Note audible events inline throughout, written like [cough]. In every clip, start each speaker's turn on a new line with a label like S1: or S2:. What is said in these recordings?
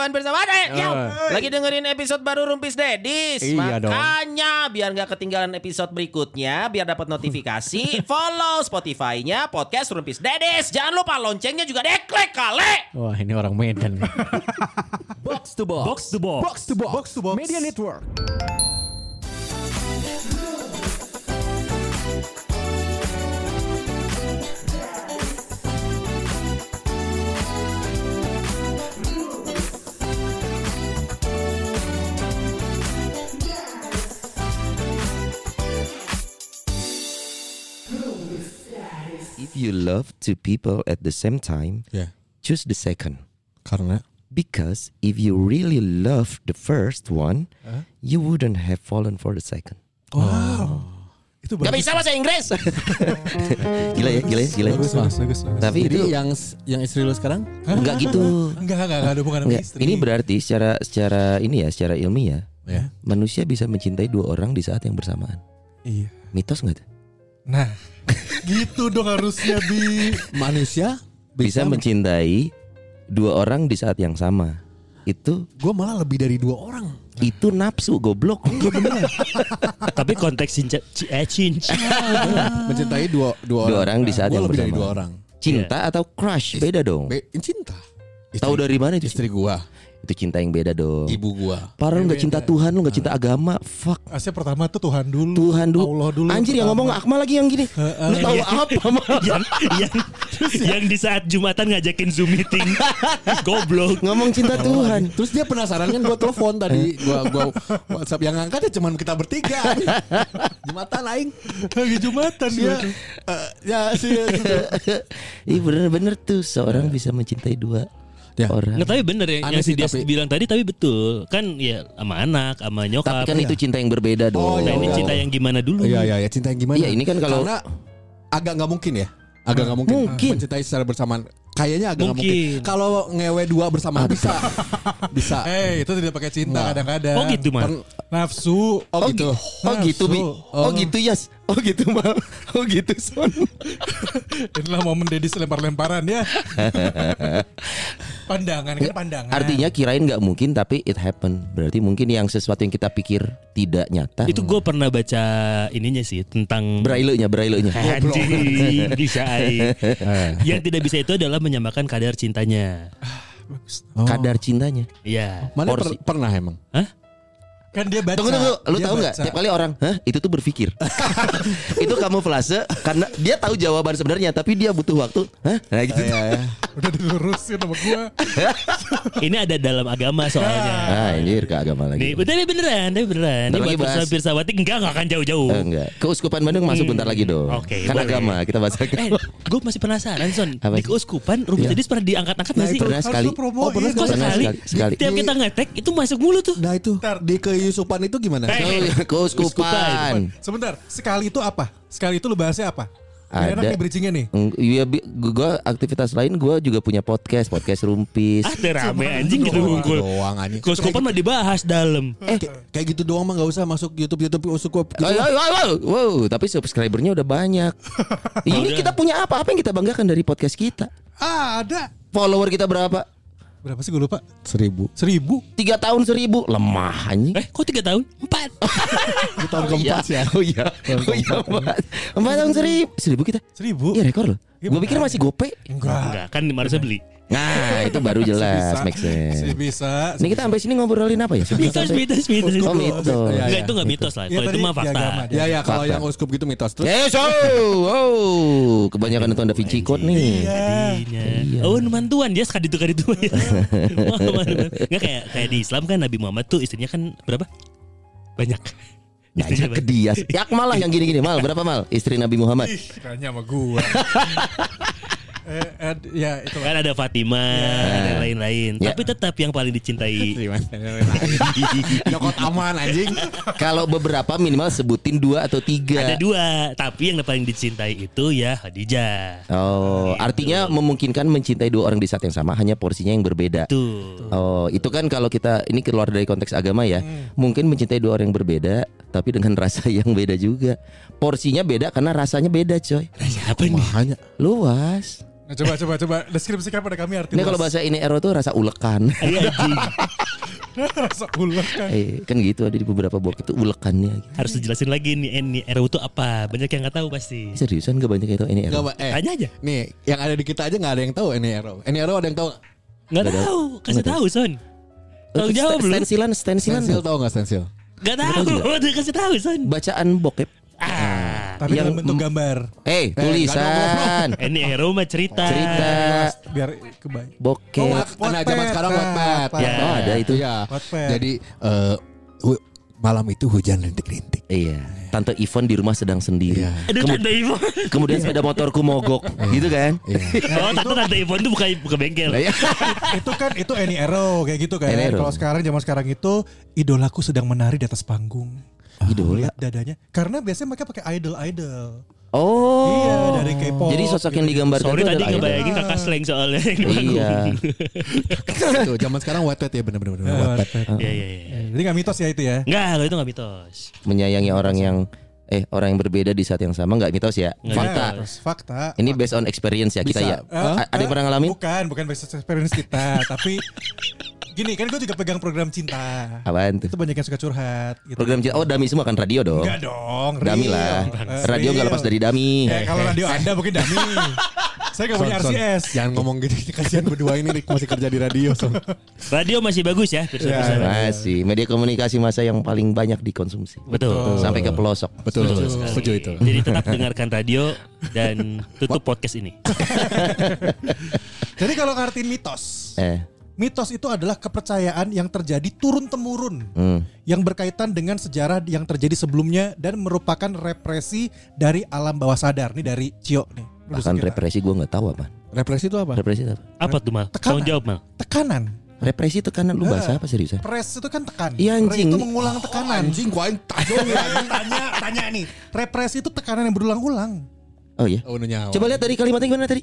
S1: Setiawan bersama ada ya. Lagi dengerin episode baru Rumpis Dedis.
S2: Iya dong.
S1: Makanya biar nggak ketinggalan episode berikutnya, biar dapat notifikasi, [laughs] follow Spotify-nya podcast Rumpis Dedis. Jangan lupa loncengnya juga deklik kali.
S2: Wah ini orang Medan. [laughs]
S3: Box to box.
S2: Box to box.
S3: Box to box.
S4: Box to box.
S3: Media Network.
S5: If you love two people at the same time,
S4: Ya.
S5: choose the second.
S4: Karena
S5: Because if you really love the first one, you wouldn't have fallen for the second.
S4: itu
S1: Gak bisa bahasa Inggris. [laughs]
S5: Gila ya, gila ya, gila ya.
S4: Bagus, bagus, bagus.
S5: Tapi
S3: Jadi
S5: itu
S3: yang yang istri lu sekarang?
S5: enggak gitu. [laughs]
S4: Enggak, enggak, enggak ada hubungan sama istri.
S5: Ini berarti secara secara ini ya, secara ilmiah,
S4: Ya.
S5: manusia bisa mencintai dua orang di saat yang bersamaan.
S4: Iya.
S5: Mitos enggak tuh?
S4: Nah, [laughs] gitu dong harusnya bi.
S3: Manusia
S5: Bisa mencintai dua orang di saat yang sama. Itu
S4: Gue malah lebih dari dua orang.
S5: itu nafsu goblok. [laughs]
S2: Tapi konteks cinca, ci- eh, cinca. [laughs]
S3: mencintai dua dua orang.
S5: Dua orang di saat
S3: Gua
S5: yang
S3: lebih dari
S5: bersamaan.
S3: dua orang.
S5: Cinta atau crush beda dong.
S3: Be cinta.
S5: Tahu dari mana itu?
S3: Istri gua,
S5: Itu cinta yang beda dong.
S3: ibu gua.
S5: Parah lu gak cinta Tuhan, lu gak cinta agama. Fuck.
S4: Asnya pertama tuh Tuhan dulu.
S5: Tuhan dulu.
S4: Allah dulu.
S5: Anjir yang ngomong Akmal lagi yang gini. Lu tahu apa mal? [laughs]
S2: yang, yang, yang di saat Jumatan ngajakin Zoom meeting. [laughs] Goblok.
S5: Ngomong cinta Tuhan.
S3: Terus dia penasaran kan gua telepon tadi, gua gua WhatsApp yang angkat ya cuman kita bertiga. Jumatan aing.
S4: Lagi Jumatan
S3: Dia
S4: dia.
S3: eh, ya sih. [laughs]
S5: Iya bener-bener tuh seorang bisa mencintai dua
S3: Ya.
S5: orang.
S2: Nggak tapi bener ya
S3: Aneh
S2: yang si
S3: sih,
S2: dia
S3: tapi-
S2: bilang tadi tapi betul kan ya sama anak sama nyokap.
S5: Tapi kan itu cinta yang berbeda dong.
S2: Nah ini
S3: Oh.
S2: cinta yang gimana dulu?
S3: Iya iya ya cinta yang gimana?
S5: Iya, ini kan kalau-
S3: karena agak nggak mungkin ya. Agak nggak mungkin.
S5: Mungkin.
S3: mencintai secara bersamaan. Kayaknya agak nggak
S2: Mungkin.
S3: mungkin. Kalau ngewe dua bersamaan bisa. bisa. [laughs]
S4: Eh, itu tidak pakai cinta kadang-kadang.
S2: Oh gitu mah.
S3: Per-
S4: Nafsu.
S3: oh, gitu.
S5: Oh gitu bi.
S4: Nafsu.
S5: Oh gitu Yas. Oh gitu mal. Oh gitu Son. [laughs]
S4: Inilah momen Dedis lempar-lemparan ya. [laughs] pandangan kan pandangan.
S5: Artinya kirain nggak mungkin tapi it happen. Berarti mungkin yang sesuatu yang kita pikir tidak nyata.
S2: Itu gue pernah baca ininya sih tentang
S5: braille-nya, braille-nya.
S2: Anjing bisa ai. Yang tidak bisa itu adalah menyamakan kadar cintanya.
S5: Kadar cintanya.
S2: Iya.
S3: Mana per- pernah emang?
S2: Hah?
S4: Kan dia baca.
S5: Tunggu tunggu, lu
S4: Dia
S5: tahu nggak? Tiap kali orang, hah? Itu tuh berpikir. [laughs] itu kamuflase karena dia tahu jawaban sebenarnya, tapi dia butuh waktu. Hah? Nah gitu.
S4: Udah dilurusin sama gua. [laughs]
S2: Ini ada dalam agama soalnya.
S5: Ah, anjir ke agama
S2: Nih,
S5: lagi.
S2: tapi beneran, tapi beneran. Ini
S5: Bentar lagi
S2: buat. Pirsa Pirsawati enggak enggak akan jauh-jauh.
S5: Eh, enggak. Keuskupan Bandung masuk bentar lagi dong.
S2: Oke,
S5: kan
S2: boleh.
S5: agama kita bahas
S2: Eh,
S5: agama.
S2: gue masih penasaran Son.
S5: Apa
S2: Di keuskupan
S5: Iya.
S2: Dedis pernah diangkat-angkat
S3: Nah,
S2: nggak sih?
S5: Pernah
S4: Harus
S5: sekali.
S3: Oh, pernah
S2: sekali?
S5: sekali, sekali.
S2: Tiap kita ngetek itu masuk mulu tuh.
S3: Nah itu di keyusupan itu gimana?
S2: Eh,
S5: Keuskupan.
S4: Sebentar, sekali itu apa? Sekali itu lu bahasnya apa?
S5: Ada.
S4: Enak nih bridgingnya nih.
S5: Eng- Iya, gua aktivitas lain gua juga punya podcast, podcast Rumpis.
S2: Ah, teh rame anjing gitu ngumpul.
S3: doang anjing.
S2: Keuskupan mah dibahas dalam.
S3: Eh, kayak gitu doang mah nggak usah masuk YouTube YouTube uskup.
S5: Oh, wow, tapi subscribernya udah banyak. [laughs] Ini kita punya apa? Apa yang kita banggakan dari podcast kita?
S4: Ah, ada.
S5: Follower kita berapa?
S4: Berapa sih gue lupa?
S3: Seribu.
S4: Seribu.
S5: Tiga tahun seribu lemah anjing.
S2: Eh, kok tiga tahun? Empat.
S3: Itu tahun
S5: Oh iya,
S3: keempat ya.
S5: oh iya, oh iya empat, empat tahun seribu, seribu kita.
S4: Seribu.
S5: Iya rekor loh.
S4: Iya,
S5: Gue pikir masih gope.
S4: Enggak.
S2: Enggak, kan harusnya beli.
S5: Nah itu baru jelas, make sense.
S4: Masih bisa.
S5: Ini kita sampai sini ngobrolin apa ya?
S2: Mitos, mitos, mitos.
S5: Oh mitos.
S3: Iya,
S2: Enggak,
S3: iya.
S2: itu enggak mitos lah.
S4: Iya,
S2: Kalau itu mah fakta.
S3: Ya ya kalau yang uskup gitu mitos terus.
S5: Eh, so, wow, kebanyakan nonton Da Vinci Code nih.
S2: Jadinya.
S5: Iya.
S2: Oh, mantuan dia sekali itu kali itu ya. Enggak kayak kayak di Islam kan Nabi Muhammad tuh istrinya kan berapa? Banyak.
S5: Nanya ke dia. Ya malah yang gini-gini mal berapa mal? Istri Nabi Muhammad.
S4: Ih, nanya sama gua. [laughs] eh, ya itu
S2: Kan ada Fatimah, ada lain-lain.
S5: Ya.
S2: Tapi tetap yang paling dicintai. [laughs] [laughs]
S3: Nyokot aman anjing.
S5: Kalau beberapa minimal sebutin dua atau tiga.
S2: Ada dua, tapi yang paling dicintai itu ya Khadijah.
S5: Oh, artinya memungkinkan mencintai dua orang di saat yang sama, hanya porsinya yang berbeda.
S2: Tuh.
S5: Oh, itu kan kalau kita ini keluar dari konteks agama ya, mungkin mencintai dua orang yang berbeda, tapi dengan [laughs] rasa yang beda juga. Porsinya beda karena rasanya beda, coy.
S2: Siapa nih?
S3: Makanya
S5: Luas.
S4: Nah, coba coba coba deskripsikan pada kami arti
S5: Ini kalau bahasa ini ero tuh rasa ulekan. [laughs]
S2: Iya anjing.
S4: rasa ulet kan.
S5: Eh, kan gitu ada di beberapa bokep itu ulekannya. Gitu.
S2: Harus dijelasin lagi nih ini RU itu apa? Banyak yang nggak tahu pasti.
S5: Seriusan gak banyak yang tahu ini ero.
S3: Enggak, eh.
S2: Tanya aja.
S3: Nih, yang ada di kita aja nggak ada yang tahu ini Ero. Ini Ero ada yang tahu? nggak?
S2: Tahu, kasih tahu Son. Tolong jawab belum?
S5: Stensilan, stensilan.
S3: Stensil tahu nggak stensil?
S2: Nggak tahu, udah kasih tahu Son.
S5: Bacaan bokep.
S2: Ah,
S4: Tapi
S5: Yang
S4: bentuk gambar.
S5: Eh, tulisan.
S2: ini RU mah cerita.
S5: Cerita.
S4: Biar kebaik.
S5: Bokep.
S3: Oh, nah, zaman sekarang Wattpad.
S2: Ya.
S5: Oh, ada itu.
S3: ya. Jadi eh, hu- malam itu hujan rintik-rintik.
S5: Iya. Tante Ivon di rumah sedang sendiri.
S3: Iya.
S2: Aduh
S5: Kemu-
S2: tante Ivon.
S5: kemudian sepeda motorku mogok, gitu kan?
S3: Iya. [laughs]
S2: Oh tante tante Ivon tuh buka buka bengkel.
S5: Lah, ya. [laughs]
S4: itu kan itu Eni Ero kayak gitu kan. Kalau sekarang zaman sekarang itu idolaku sedang menari di atas panggung.
S5: Idola.
S4: Lihat dadanya. Karena biasanya mereka pakai idol-idol.
S5: Oh.
S4: Iya, dari K-pop.
S5: Jadi sosok yang digambarkan
S2: Sorry
S5: itu
S2: tadi ngebayangin kakak slang soalnya.
S5: Iya. [laughs]
S3: Tuh, zaman sekarang Wattpad ya bener-bener
S4: Eh,
S3: Wattpad.
S2: Iya iya iya.
S4: Jadi gak mitos ya itu ya.
S2: Enggak, kalau itu enggak mitos.
S5: Menyayangi orang yang eh orang yang berbeda di saat yang sama nggak mitos ya.
S2: Nggak
S5: Fakta.
S4: Mitos, Fakta.
S5: Ini based on experience ya kita ya.
S4: Eh,
S5: Ada yang
S4: eh,
S5: pernah ngalamin?
S4: Bukan, bukan based experience kita, [laughs] tapi gini kan gue juga pegang program cinta.
S5: Apaan tuh?
S4: Itu banyak yang suka curhat. Gitu.
S5: Program cinta. Oh, dami semua kan radio dong.
S4: Enggak dong.
S5: Dami
S4: real.
S5: lah.
S4: Eh,
S5: Radio nggak
S4: real.
S5: lepas dari dami.
S4: Eh, kalau radio Anda mungkin dami. [laughs] Saya gak punya
S3: Son, Son,
S4: RCS.
S3: Jangan ngomong gitu kasihan berdua ini Rick masih kerja di radio Son.
S2: Radio masih bagus ya, pirsa-pirsa.
S5: Masih media komunikasi masa yang paling banyak dikonsumsi.
S2: Betul.
S5: Sampai ke pelosok.
S3: Betul,
S2: Betul
S3: setuju itu.
S2: Jadi tetap dengarkan radio dan [laughs] tutup podcast ini. [laughs]
S4: Jadi kalau ngartiin mitos,
S5: Eh.
S4: Mitos itu adalah kepercayaan yang terjadi turun temurun
S5: Hmm.
S4: yang berkaitan dengan sejarah yang terjadi sebelumnya dan merupakan represi dari alam bawah sadar nih dari Cio nih.
S5: Bahkan
S4: kita.
S5: represi gue nggak tahu apa.
S3: Represi itu apa?
S5: Represi itu apa?
S2: Apa tuh mal?
S4: Tekanan.
S2: Tolong jawab mal.
S4: Tekanan.
S5: Represi itu kan lu bahasa apa serius ya?
S4: Press itu kan tekan.
S5: Iya, anjing.
S4: Re itu mengulang tekanan.
S3: Anjing gua aing tajong ya. [laughs]
S4: tanya, tanya nih. Represi itu tekanan yang berulang-ulang.
S5: Oh iya.
S3: Oh.
S5: Coba lihat dari kalimatnya gimana tadi?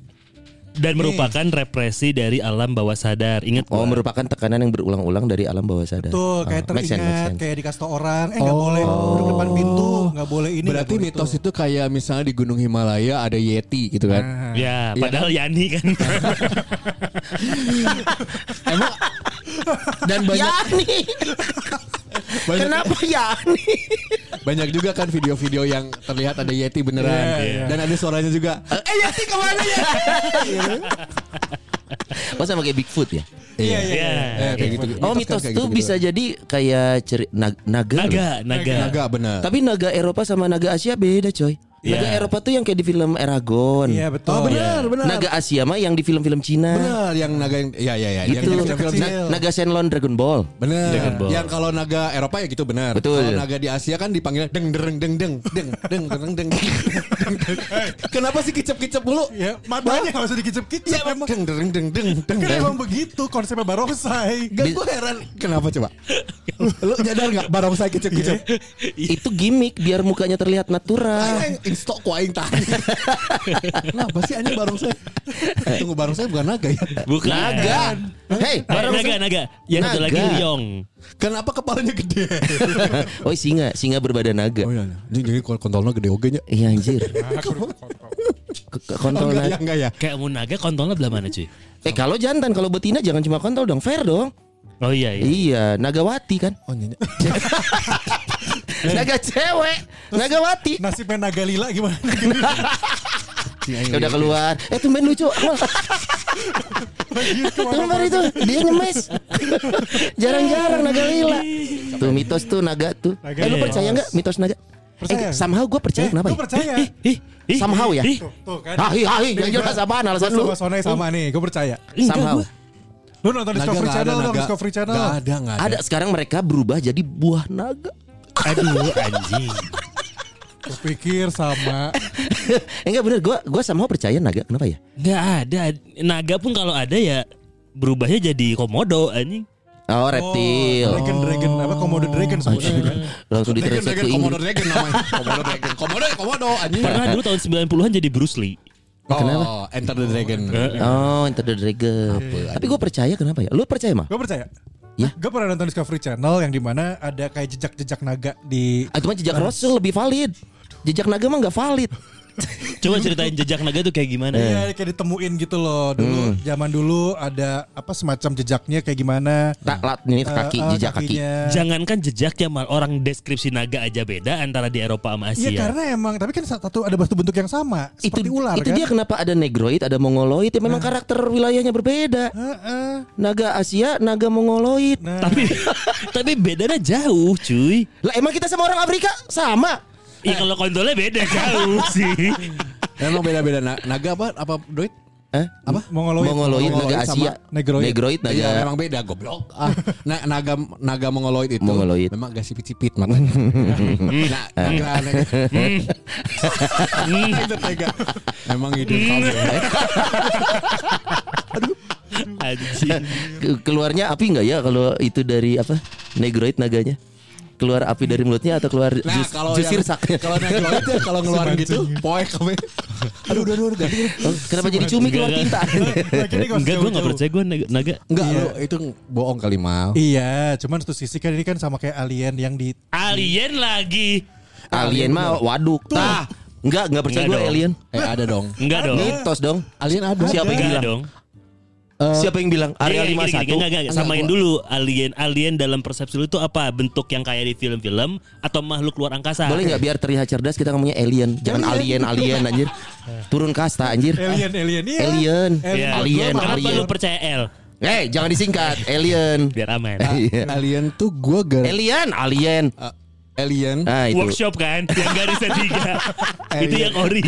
S2: Dan merupakan represi dari alam bawah sadar. Ingat
S5: Oh,
S2: gua.
S5: merupakan tekanan yang berulang-ulang dari alam bawah sadar.
S4: Tuh, kayak
S5: Oh, make sense, make
S4: teringat,
S5: sense.
S4: kayak dikasih tau orang, eh nggak
S3: Oh.
S4: boleh duduk depan pintu, nggak boleh ini.
S3: Berarti
S4: nggak boleh
S3: mitos itu kayak misalnya di Gunung Himalaya ada Yeti gitu kan.
S4: Nah.
S2: Ya,
S3: Iya
S2: padahal Yani kan. [laughs]
S3: Emang dan banyak
S5: Yani. [laughs]
S3: banyak,
S5: Kenapa [laughs] Yani?
S3: banyak juga kan video-video yang terlihat ada Yeti beneran
S4: Iya, iya.
S3: dan ada suaranya juga. Eh Yeti ke mana
S5: ya? [laughs] Sama kayak Bigfoot ya?
S4: Iya, iya.
S2: Iya.
S3: Eh, kayak gitu.
S5: Oh mitos
S3: kan
S5: tuh
S3: gitu-gitu.
S5: bisa jadi kayak ceri- nag- naga. loh.
S2: Naga, naga.
S3: Naga benar.
S5: Tapi naga Eropa sama naga Asia beda coy. Yeah.
S2: Naga
S5: Eropa tuh yang kayak di film Eragon.
S4: Iya yeah, betul.
S3: Oh benar, yeah. benar.
S5: Naga Asia mah yang di film-film Cina.
S3: Benar, yang naga yang ya ya ya,
S5: gitu.
S3: yang film-film Cina.
S5: Naga Senlon Dragon Ball.
S3: Benar.
S2: Dragon Ball.
S3: Yang kalau naga Eropa ya gitu benar.
S5: Betul.
S3: Kalau naga di Asia kan dipanggil deng dereng deng deng deng deng dereng deng. [laughs] Kenapa sih kicep-kicep mulu?
S4: Ya, makanya kalau sudah dikicep-kicep
S3: ya,
S4: emang
S3: deng dereng deng deng deng.
S4: Kan emang begitu konsepnya barongsai.
S3: Gak gue heran kenapa coba? Lu nyadar nggak barongsai kicep-kicep?
S5: Itu gimmick biar mukanya terlihat natural.
S3: Instok ku aing tahan [laughs] Kenapa sih anjing barongsai Tunggu barongsai bukan naga ya
S2: Bukan.
S5: Naga. Hei,
S2: Eh,
S5: barang
S2: naga, naga. Yang satu lagi liong.
S3: Kenapa kepalanya gede [laughs]
S5: Oh singa, singa berbadan naga.
S3: Oh iya Jadi, jadi kontolnya gede oge nya
S5: Iya anjir. [laughs]
S3: Oh
S5: Kontol
S3: enggak ya
S5: naga.
S3: enggak ya
S2: Kayak mau naga kontolnya belah mana cuy?
S5: Eh kalau jantan, kalau betina jangan cuma kontol dong, fair dong.
S2: Oh iya iya.
S5: Iya, nagawati kan.
S3: Oh nyanyi
S5: Naga cewek, nagawati.
S4: Nasibnya naga lila gimana? [laughs]
S5: Ya udah keluar. Eh tumben lucu. Tumben itu dia nyemes. Jarang-jarang naga lila. Tuh mitos tuh naga tuh.
S4: Naga
S5: eh lu percaya nggak mitos naga?
S4: Percaya.
S5: Eh, somehow gue percaya
S4: Eh,
S5: kenapa
S4: gue
S5: ya?
S4: percaya.
S2: Ih, ih,
S5: Somehow ya?
S2: ih.
S4: Tuh, tuh kan.
S5: Hahi hahi, yang
S4: Nih,
S5: jelas
S4: gua-
S5: apaan alasan lu?
S4: sama sama nih, gue percaya.
S5: Somehow.
S4: Lu nonton
S3: Naga
S4: Discovery Channel dong,
S3: naga
S4: Discovery Channel.
S3: Nggak ada nggak ada
S5: Ada sekarang mereka berubah jadi buah naga.
S2: Aduh [laughs] anjing.
S4: Gue pikir sama. [laughs]
S5: Eh, enggak bener, gue gua somehow percaya naga. Kenapa ya?
S2: Enggak ada. Naga pun kalau ada ya berubahnya jadi komodo anjing.
S5: Oh reptil.
S4: Dragon, Dragon, apa Komodo Dragon sebenarnya kan. [laughs]
S5: Langsung
S3: Dragon
S5: ditranslate
S3: Dragon
S5: ke
S3: Komodo. Dragon namanya Komodo Dragon Komodo Komodo anjing
S2: Pernah dulu tahun 90-an jadi Bruce Lee.
S3: Oh Enter the Dragon
S5: Oh, Enter the Dragon. Tapi gue percaya kenapa ya? Lu percaya mah?
S4: Gue percaya.
S5: Ya.
S4: Gue pernah nonton Discovery Channel yang di mana ada kayak jejak-jejak naga di
S5: Ah, Itu mah jejak Rasul lebih valid. Jejak naga mah nggak valid. [laughs]
S2: Coba ceritain jejak naga tuh kayak gimana?
S4: Iya kayak ditemuin gitu loh dulu zaman dulu ada apa semacam jejaknya kayak gimana
S5: Tak lat ini kaki
S4: Eh, eh,
S5: jejak kaki.
S4: kakinya.
S2: Jangankan jejaknya mal orang deskripsi naga aja beda antara di Eropa sama
S4: Iya
S2: Asia.
S4: karena emang tapi kan satu ada bentuk bentuk yang sama
S5: Itu
S4: seperti ular
S5: itu
S4: kan.
S5: dia kenapa ada negroid, ada mongoloid ya memang karakter wilayahnya berbeda.
S4: Heeh.
S5: Naga Asia, naga mongoloid.
S4: Nah,
S2: Tapi [laughs] tapi bedanya jauh, cuy.
S5: Lah emang kita sama orang Afrika sama.
S2: Iya kalau kontolnya beda jauh [laughs] sih.
S3: Emang beda-beda Na- naga apa apa doit?
S5: Eh?
S3: Apa?
S4: mongoloid.
S5: Mongoloid, naga Asia,
S4: negroid.
S5: negroid naga.
S3: Iya memang beda goblok. Ah, na- naga naga mongoloid itu
S5: Mongoloid.
S3: memang agak sipit-sipit makanya. [laughs] nah, naga, naga [laughs] itu tega. Emang kamu.
S2: Anjing.
S5: Ke- Keluarnya api nggak ya kalau itu dari apa? Negroid naganya. Keluar api dari mulutnya atau keluar
S3: Nah,
S5: jus,
S3: kalau yang-
S5: saknya?
S3: kalau negroid [laughs] ya kalau [laughs] ngeluarin gitu, poek kami. Aduh, aduh, aduh, ganti.
S5: Oh, Kenapa jadi cumi keluar tinta? [laughs]
S2: Enggak, gue gak percaya gue naga. naga.
S3: Enggak, lu itu bohong kali mal.
S4: Iya, cuman satu sisi kan ini kan sama kayak alien yang di
S2: Alien lagi.
S5: Alien mah waduk. Tah. Enggak, enggak percaya gue alien.
S3: Eh ada dong.
S2: Enggak dong.
S5: Mitos dong.
S3: Alien ada.
S5: Siapa yang bilang?
S2: Dong.
S5: Siapa yang bilang? Area
S2: Gini, gini, gini,
S5: 51.
S2: Enggak, enggak, enggak. Samain dulu alien alien dalam persepsi lu itu apa? Bentuk yang kayak di film-film atau makhluk luar angkasa?
S5: Boleh nggak biar terlihat cerdas kita ngomongnya alien. Jangan alien, alien anjir. Turun kasta anjir.
S4: alien alien iya.
S5: Alien.
S2: Iya.
S5: Alien,
S2: Kenapa
S5: alien.
S2: lu percaya L?
S5: Eh, jangan disingkat. Alien.
S2: Biar aman.
S5: Iya.
S3: Alien tuh gua gara
S5: Alien, alien.
S3: Alien.
S5: Ah, itu.
S2: Workshop kan yang garisnya tiga. [laughs] itu yang ori.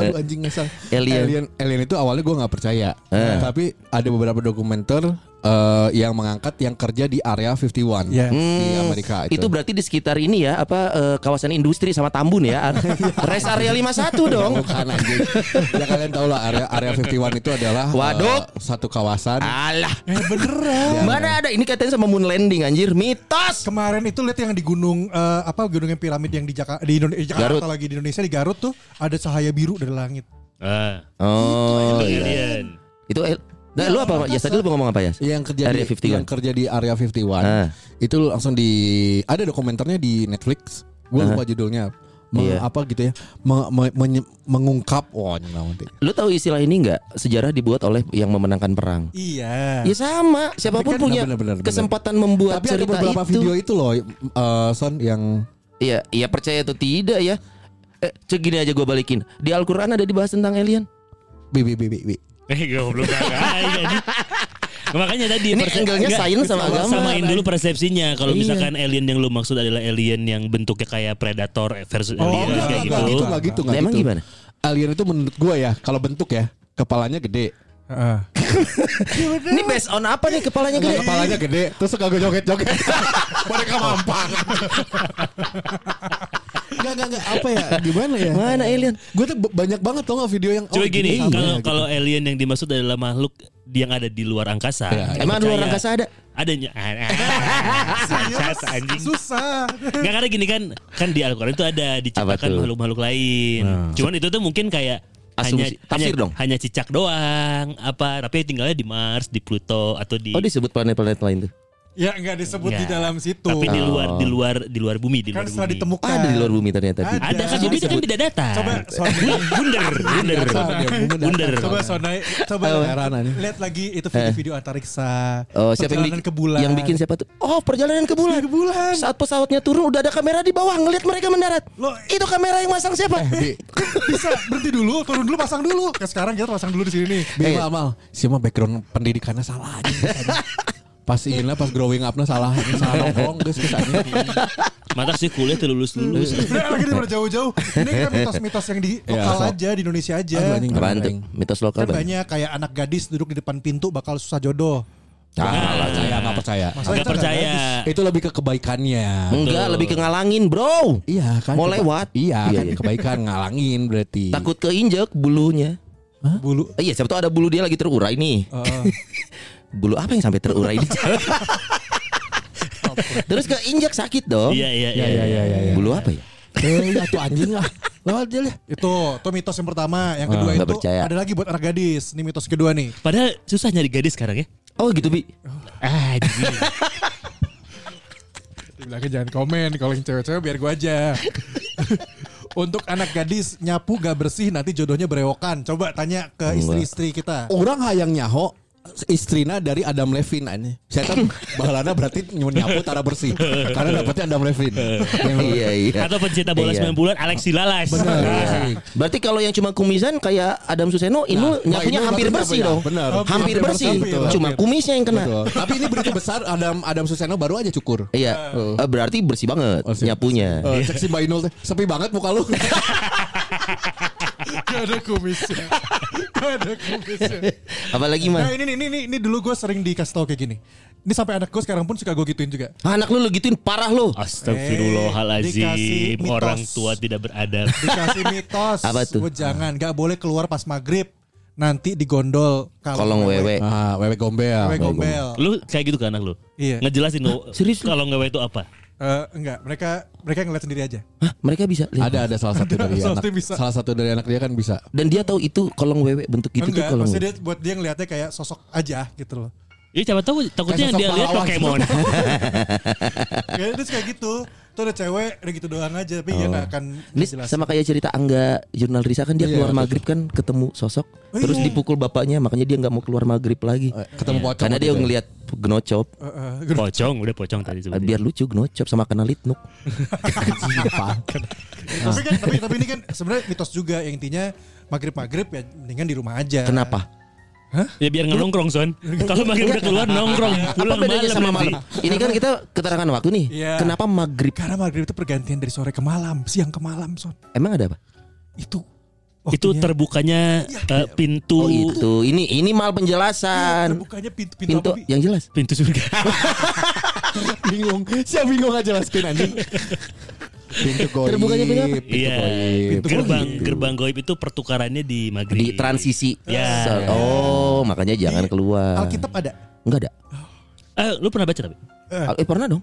S3: Aduh anjing ngesal.
S5: Alien.
S3: alien. Alien itu awalnya gue nggak percaya.
S5: Eh.
S3: Tapi ada beberapa dokumenter eh, yang mengangkat yang kerja di area 51
S4: Iya.
S3: di Amerika itu.
S5: Itu berarti di sekitar ini ya, apa eh, kawasan industri sama Tambun ya. [laughs] Rest area 51 dong.
S3: Bukan anjing. ya kalian tahu lah area area 51 itu adalah eh,
S5: Waduk.
S3: satu kawasan.
S5: Alah.
S4: Eh beneran.
S5: Mana ada ini katanya sama moon landing anjir. Mitos.
S4: Kemarin itu lihat yang di gunung eh, apa gunungnya piramid yang di, Jaka, di, Indone- di Jakarta
S5: Garut.
S4: lagi di Indonesia di Garut tuh ada cahaya biru dari langit.
S2: Ah,
S5: Oh,
S2: itu
S5: iya.
S2: alien.
S5: Itu el- Nah, lu apa? Ya tadi lu ngomong apa ya?
S3: Yang kerja
S5: Area
S3: di
S5: 51.
S3: yang kerja di area 51
S5: Ah.
S3: itu langsung di ada dokumenternya di Netflix. Gue lupa judulnya. Me-
S5: Iya.
S3: Apa gitu ya? Me- me- mengungkap oh nanti.
S5: Lu tahu istilah ini nggak? Sejarah dibuat oleh yang memenangkan perang.
S4: Iya.
S5: Ya sama, siapa pun
S3: kan-
S5: punya
S3: Bener, bener, bener.
S5: kesempatan membuat
S3: Tapi ada
S5: cerita
S3: beberapa
S5: itu.
S3: video itu loh eh, Son yang
S5: Iya, iya percaya atau tidak ya. Eh, cek gini aja gue balikin. Di Al-Qur'an ada dibahas tentang alien.
S3: bi bi bi bi,
S2: goblok kagak. anjing. [laughs] Makanya tadi
S5: Ini
S2: perse-
S5: angle-nya
S2: enggak,
S5: sains sama agama.
S2: Samain dulu persepsinya. Kalau
S5: Iya.
S2: misalkan alien yang lu maksud adalah alien yang bentuknya kayak predator versus
S3: Oh,
S2: alien
S3: enggak,
S2: kayak
S3: enggak,
S2: gitu.
S3: gitu, enggak gitu, enggak
S5: emang
S3: gitu.
S5: gimana?
S3: Alien itu menurut gua ya, kalau bentuk ya, kepalanya gede.
S4: Heeh. [laughs]
S5: Ini based on apa nih kepalanya
S3: Enggak,
S5: gede?
S3: kepalanya gede, terus suka gue joget-joget. [laughs] Mereka mampang. Enggak, enggak, enggak, apa ya? Gimana ya?
S5: Mana alien?
S3: Gue tuh banyak banget tau gak video yang
S2: Coba
S3: oh,
S2: gini,
S3: sama
S2: kalau
S3: ya, gitu.
S2: kalau alien yang dimaksud adalah makhluk yang ada di luar angkasa.
S3: Iya,
S2: kita
S5: Emang di luar angkasa ada?
S2: Adanya. [laughs] Anjing.
S4: Susah.
S2: Nggak karena gini kan kan di Al-Qur'an itu ada diciptakan makhluk-makhluk lain. Cuman itu tuh mungkin kayak hanya.
S5: Tafsir
S2: hanya,
S5: dong.
S2: hanya cicak doang apa tapi tinggalnya di Mars, di Pluto atau di
S5: Oh disebut planet-planet lain tuh.
S4: Ya nggak disebut di
S2: Nggak.
S4: dalam situ.
S2: tapi di luar
S5: Oh.
S2: di luar di luar bumi di
S4: kan
S2: luar
S4: setelah
S2: bumi.
S4: ditemukan.
S5: Ada di luar bumi ternyata.
S4: Ada.
S2: Ada kan bumi itu kan tidak datar.
S4: Coba [laughs]
S2: Bunder, bunder, bunder.
S4: coba Sonai, coba
S3: aja.
S4: lihat lagi itu video-video antariksa.
S5: Oh, siapa yang
S4: perjalanan
S5: bikin,
S4: ke bulan.
S5: yang bikin siapa tuh? Oh, perjalanan ke bulan.
S4: Ke bulan.
S5: Saat pesawatnya turun udah ada kamera di bawah ngelihat mereka mendarat.
S4: Loh,
S5: Itu kamera yang masang siapa?
S3: Bi, [laughs]
S4: bisa berhenti dulu, turun dulu, pasang dulu. Kayak sekarang kita pasang dulu di sini nih.
S5: Eh.
S3: mal, mal. Siapa background pendidikannya salah aja. [laughs] Pas inilah pas growing up salah salah nongkrong guys kesannya.
S2: Mata sih kuliah tuh lulus lulus.
S4: Udah lagi daripada jauh-jauh. Ini kan mitos-mitos yang di
S3: Iya,
S4: lokal
S3: sok.
S4: aja, di Indonesia aja.
S3: Aduh, anjing.
S5: Apaan tuh? Mitos lokal
S4: Kan banyak kayak anak gadis duduk di depan pintu bakal susah jodoh.
S3: Nah, percaya nggak percaya.
S4: Masalah
S2: Gak
S4: itu anak
S2: percaya.
S3: Itu lebih ke kebaikannya.
S5: Enggak, lebih ke ngalangin, Bro.
S3: Iya kan.
S5: Mau lewat.
S3: Iya
S5: Iya,
S3: kan
S5: iya.
S3: kebaikan ngalangin berarti.
S5: Takut keinjek bulunya.
S4: Bulu.
S5: Eh, Iya, siapa tahu ada bulu dia lagi terurai nih.
S4: Heeh. [laughs]
S5: Bulu apa yang sampai terurai di jalan? Terus keinjek sakit dong.
S2: Iya iya
S3: Iya
S2: iya.
S3: iya iya iya.
S5: Bulu apa ya?
S3: Eh, ya tuh anjing lah. Lewat aja lah.
S4: Itu, itu mitos yang pertama. Yang kedua
S5: nggak
S4: itu
S5: percaya.
S4: ada lagi buat anak gadis. Ini mitos kedua nih.
S2: Padahal susah nyari gadis sekarang ya.
S5: Oh gitu, Bi.
S2: Ah.
S4: Dibilangin jangan komen kalau yang cewek-cewek biar gua aja. Untuk anak gadis nyapu gak bersih nanti jodohnya berewokan. Coba tanya ke istri-istri kita.
S3: Orang hayang nyaho istrina dari Adam Levine aja. Saya kan [laughs] bahalana berarti nyapu tara bersih. Karena dapetnya Adam Levine. [laughs]
S5: iya iya.
S2: Atau pencinta bola
S5: Iya.
S2: 90-an Alexi Lalas.
S3: Benar.
S2: Nah,
S5: Berarti kalau yang cuma kumisan kayak Adam Suseno, ini
S3: Nah,
S5: nyapunya
S3: ini
S5: hampir
S3: berarti
S5: bersih
S3: nyapunya.
S5: dong.
S3: Benar.
S5: Hampir
S3: Hampir
S5: bersih. Cuma kumisnya yang kena.
S3: Betul. Tapi ini berita besar Adam Adam Suseno baru aja cukur.
S5: Iya, Eh, berarti bersih banget
S3: Oh,
S5: nyapunya.
S3: Eh, cek si Mbak Inul teh sepi banget muka lu. [laughs]
S4: Gak ada kumisnya. Gak ada kumisnya.
S5: Apalagi
S4: Nah
S5: mah
S4: ini nih, ini, ini, ini dulu gue sering dikasih tau kayak gini. Ini sampai anak gue sekarang pun suka gue gituin juga.
S5: anak lu lu gituin parah lu.
S2: Ah. Astagfirullahalazim. Orang tua tidak beradab.
S4: Dikasih mitos.
S5: Apa tuh?
S4: Gua jangan, gak boleh keluar pas maghrib. Nanti digondol
S5: Kolong wewe.
S3: Ah, wewe gombel.
S4: Wewe gombel.
S2: Lu kayak gitu ke anak lu?
S4: Iya.
S2: Ngejelasin lu.
S5: serius?
S2: Kalau ngewe itu apa?
S4: Eh, enggak, mereka mereka ngeliat sendiri aja.
S5: Hah, mereka bisa lihat.
S3: Ada ada salah satu dari [laughs]
S4: Salah
S3: anak.
S4: bisa.
S3: Salah satu dari anak dia kan bisa.
S5: Dan dia tahu itu kolong wewe bentuk gitu tuh
S4: enggak,
S5: kolong.
S4: maksudnya dia buat dia ngeliatnya kayak sosok aja gitu loh.
S2: Iya siapa tahu takutnya dia lihat. Pokemon. [laughs] [laughs]
S4: Ya terus kayak gitu. Tuh ada cewek udah gitu doang aja, tapi dia nggak akan
S5: Ini
S4: jelasin.
S5: sama kayak cerita Angga jurnal Risa kan dia
S3: Iya,
S5: keluar
S3: betul.
S5: maghrib kan ketemu sosok
S4: Oh,
S5: terus
S4: iya.
S5: dipukul bapaknya makanya dia nggak mau keluar maghrib lagi
S3: Eh, Ketemu pocong.
S5: karena dia
S3: gitu.
S5: ngelihat genocop
S4: Eh, eh,
S2: Pocong, udah pocong tadi sebetulnya.
S5: biar lucu genocop sama kena litnuk [laughs]
S4: tapi kan tapi, tapi ini kan sebenarnya mitos juga yang intinya maghrib maghrib ya mendingan di rumah aja.
S5: kenapa
S2: Ya biar nggak nongkrong son. [laughs] Kalau maghrib udah keluar
S5: apa
S2: nongkrong. Pulang
S5: bedanya
S2: malam
S5: sama malam ini kan kita keterangan waktu nih
S4: Iya.
S5: kenapa maghrib
S4: Karena maghrib itu pergantian dari sore ke malam, siang ke malam, son.
S5: emang ada apa
S4: Itu
S2: Itu
S4: waktunya-
S2: terbukanya eh, pintu
S5: oh itu ini ini mal penjelasan
S4: terbukanya pintu pintu,
S5: pintu
S4: apa, Bi?
S5: yang jelas
S2: pintu surga. [laughs]
S3: bingung. Siapa bingung aja laskin anjing. [laughs] Pintu goib.
S5: Terbukanya pintu apa?
S3: Pintu
S2: Iya.
S3: goib.
S2: Gerbang
S3: Gitu.
S2: gerbang goib itu pertukarannya di maghrib.
S5: di transisi
S2: Ya.
S5: So- oh makanya jangan keluar
S4: Alkitab ada.
S5: enggak ada
S2: Eh, lu pernah baca tapi?
S5: Al- eh pernah dong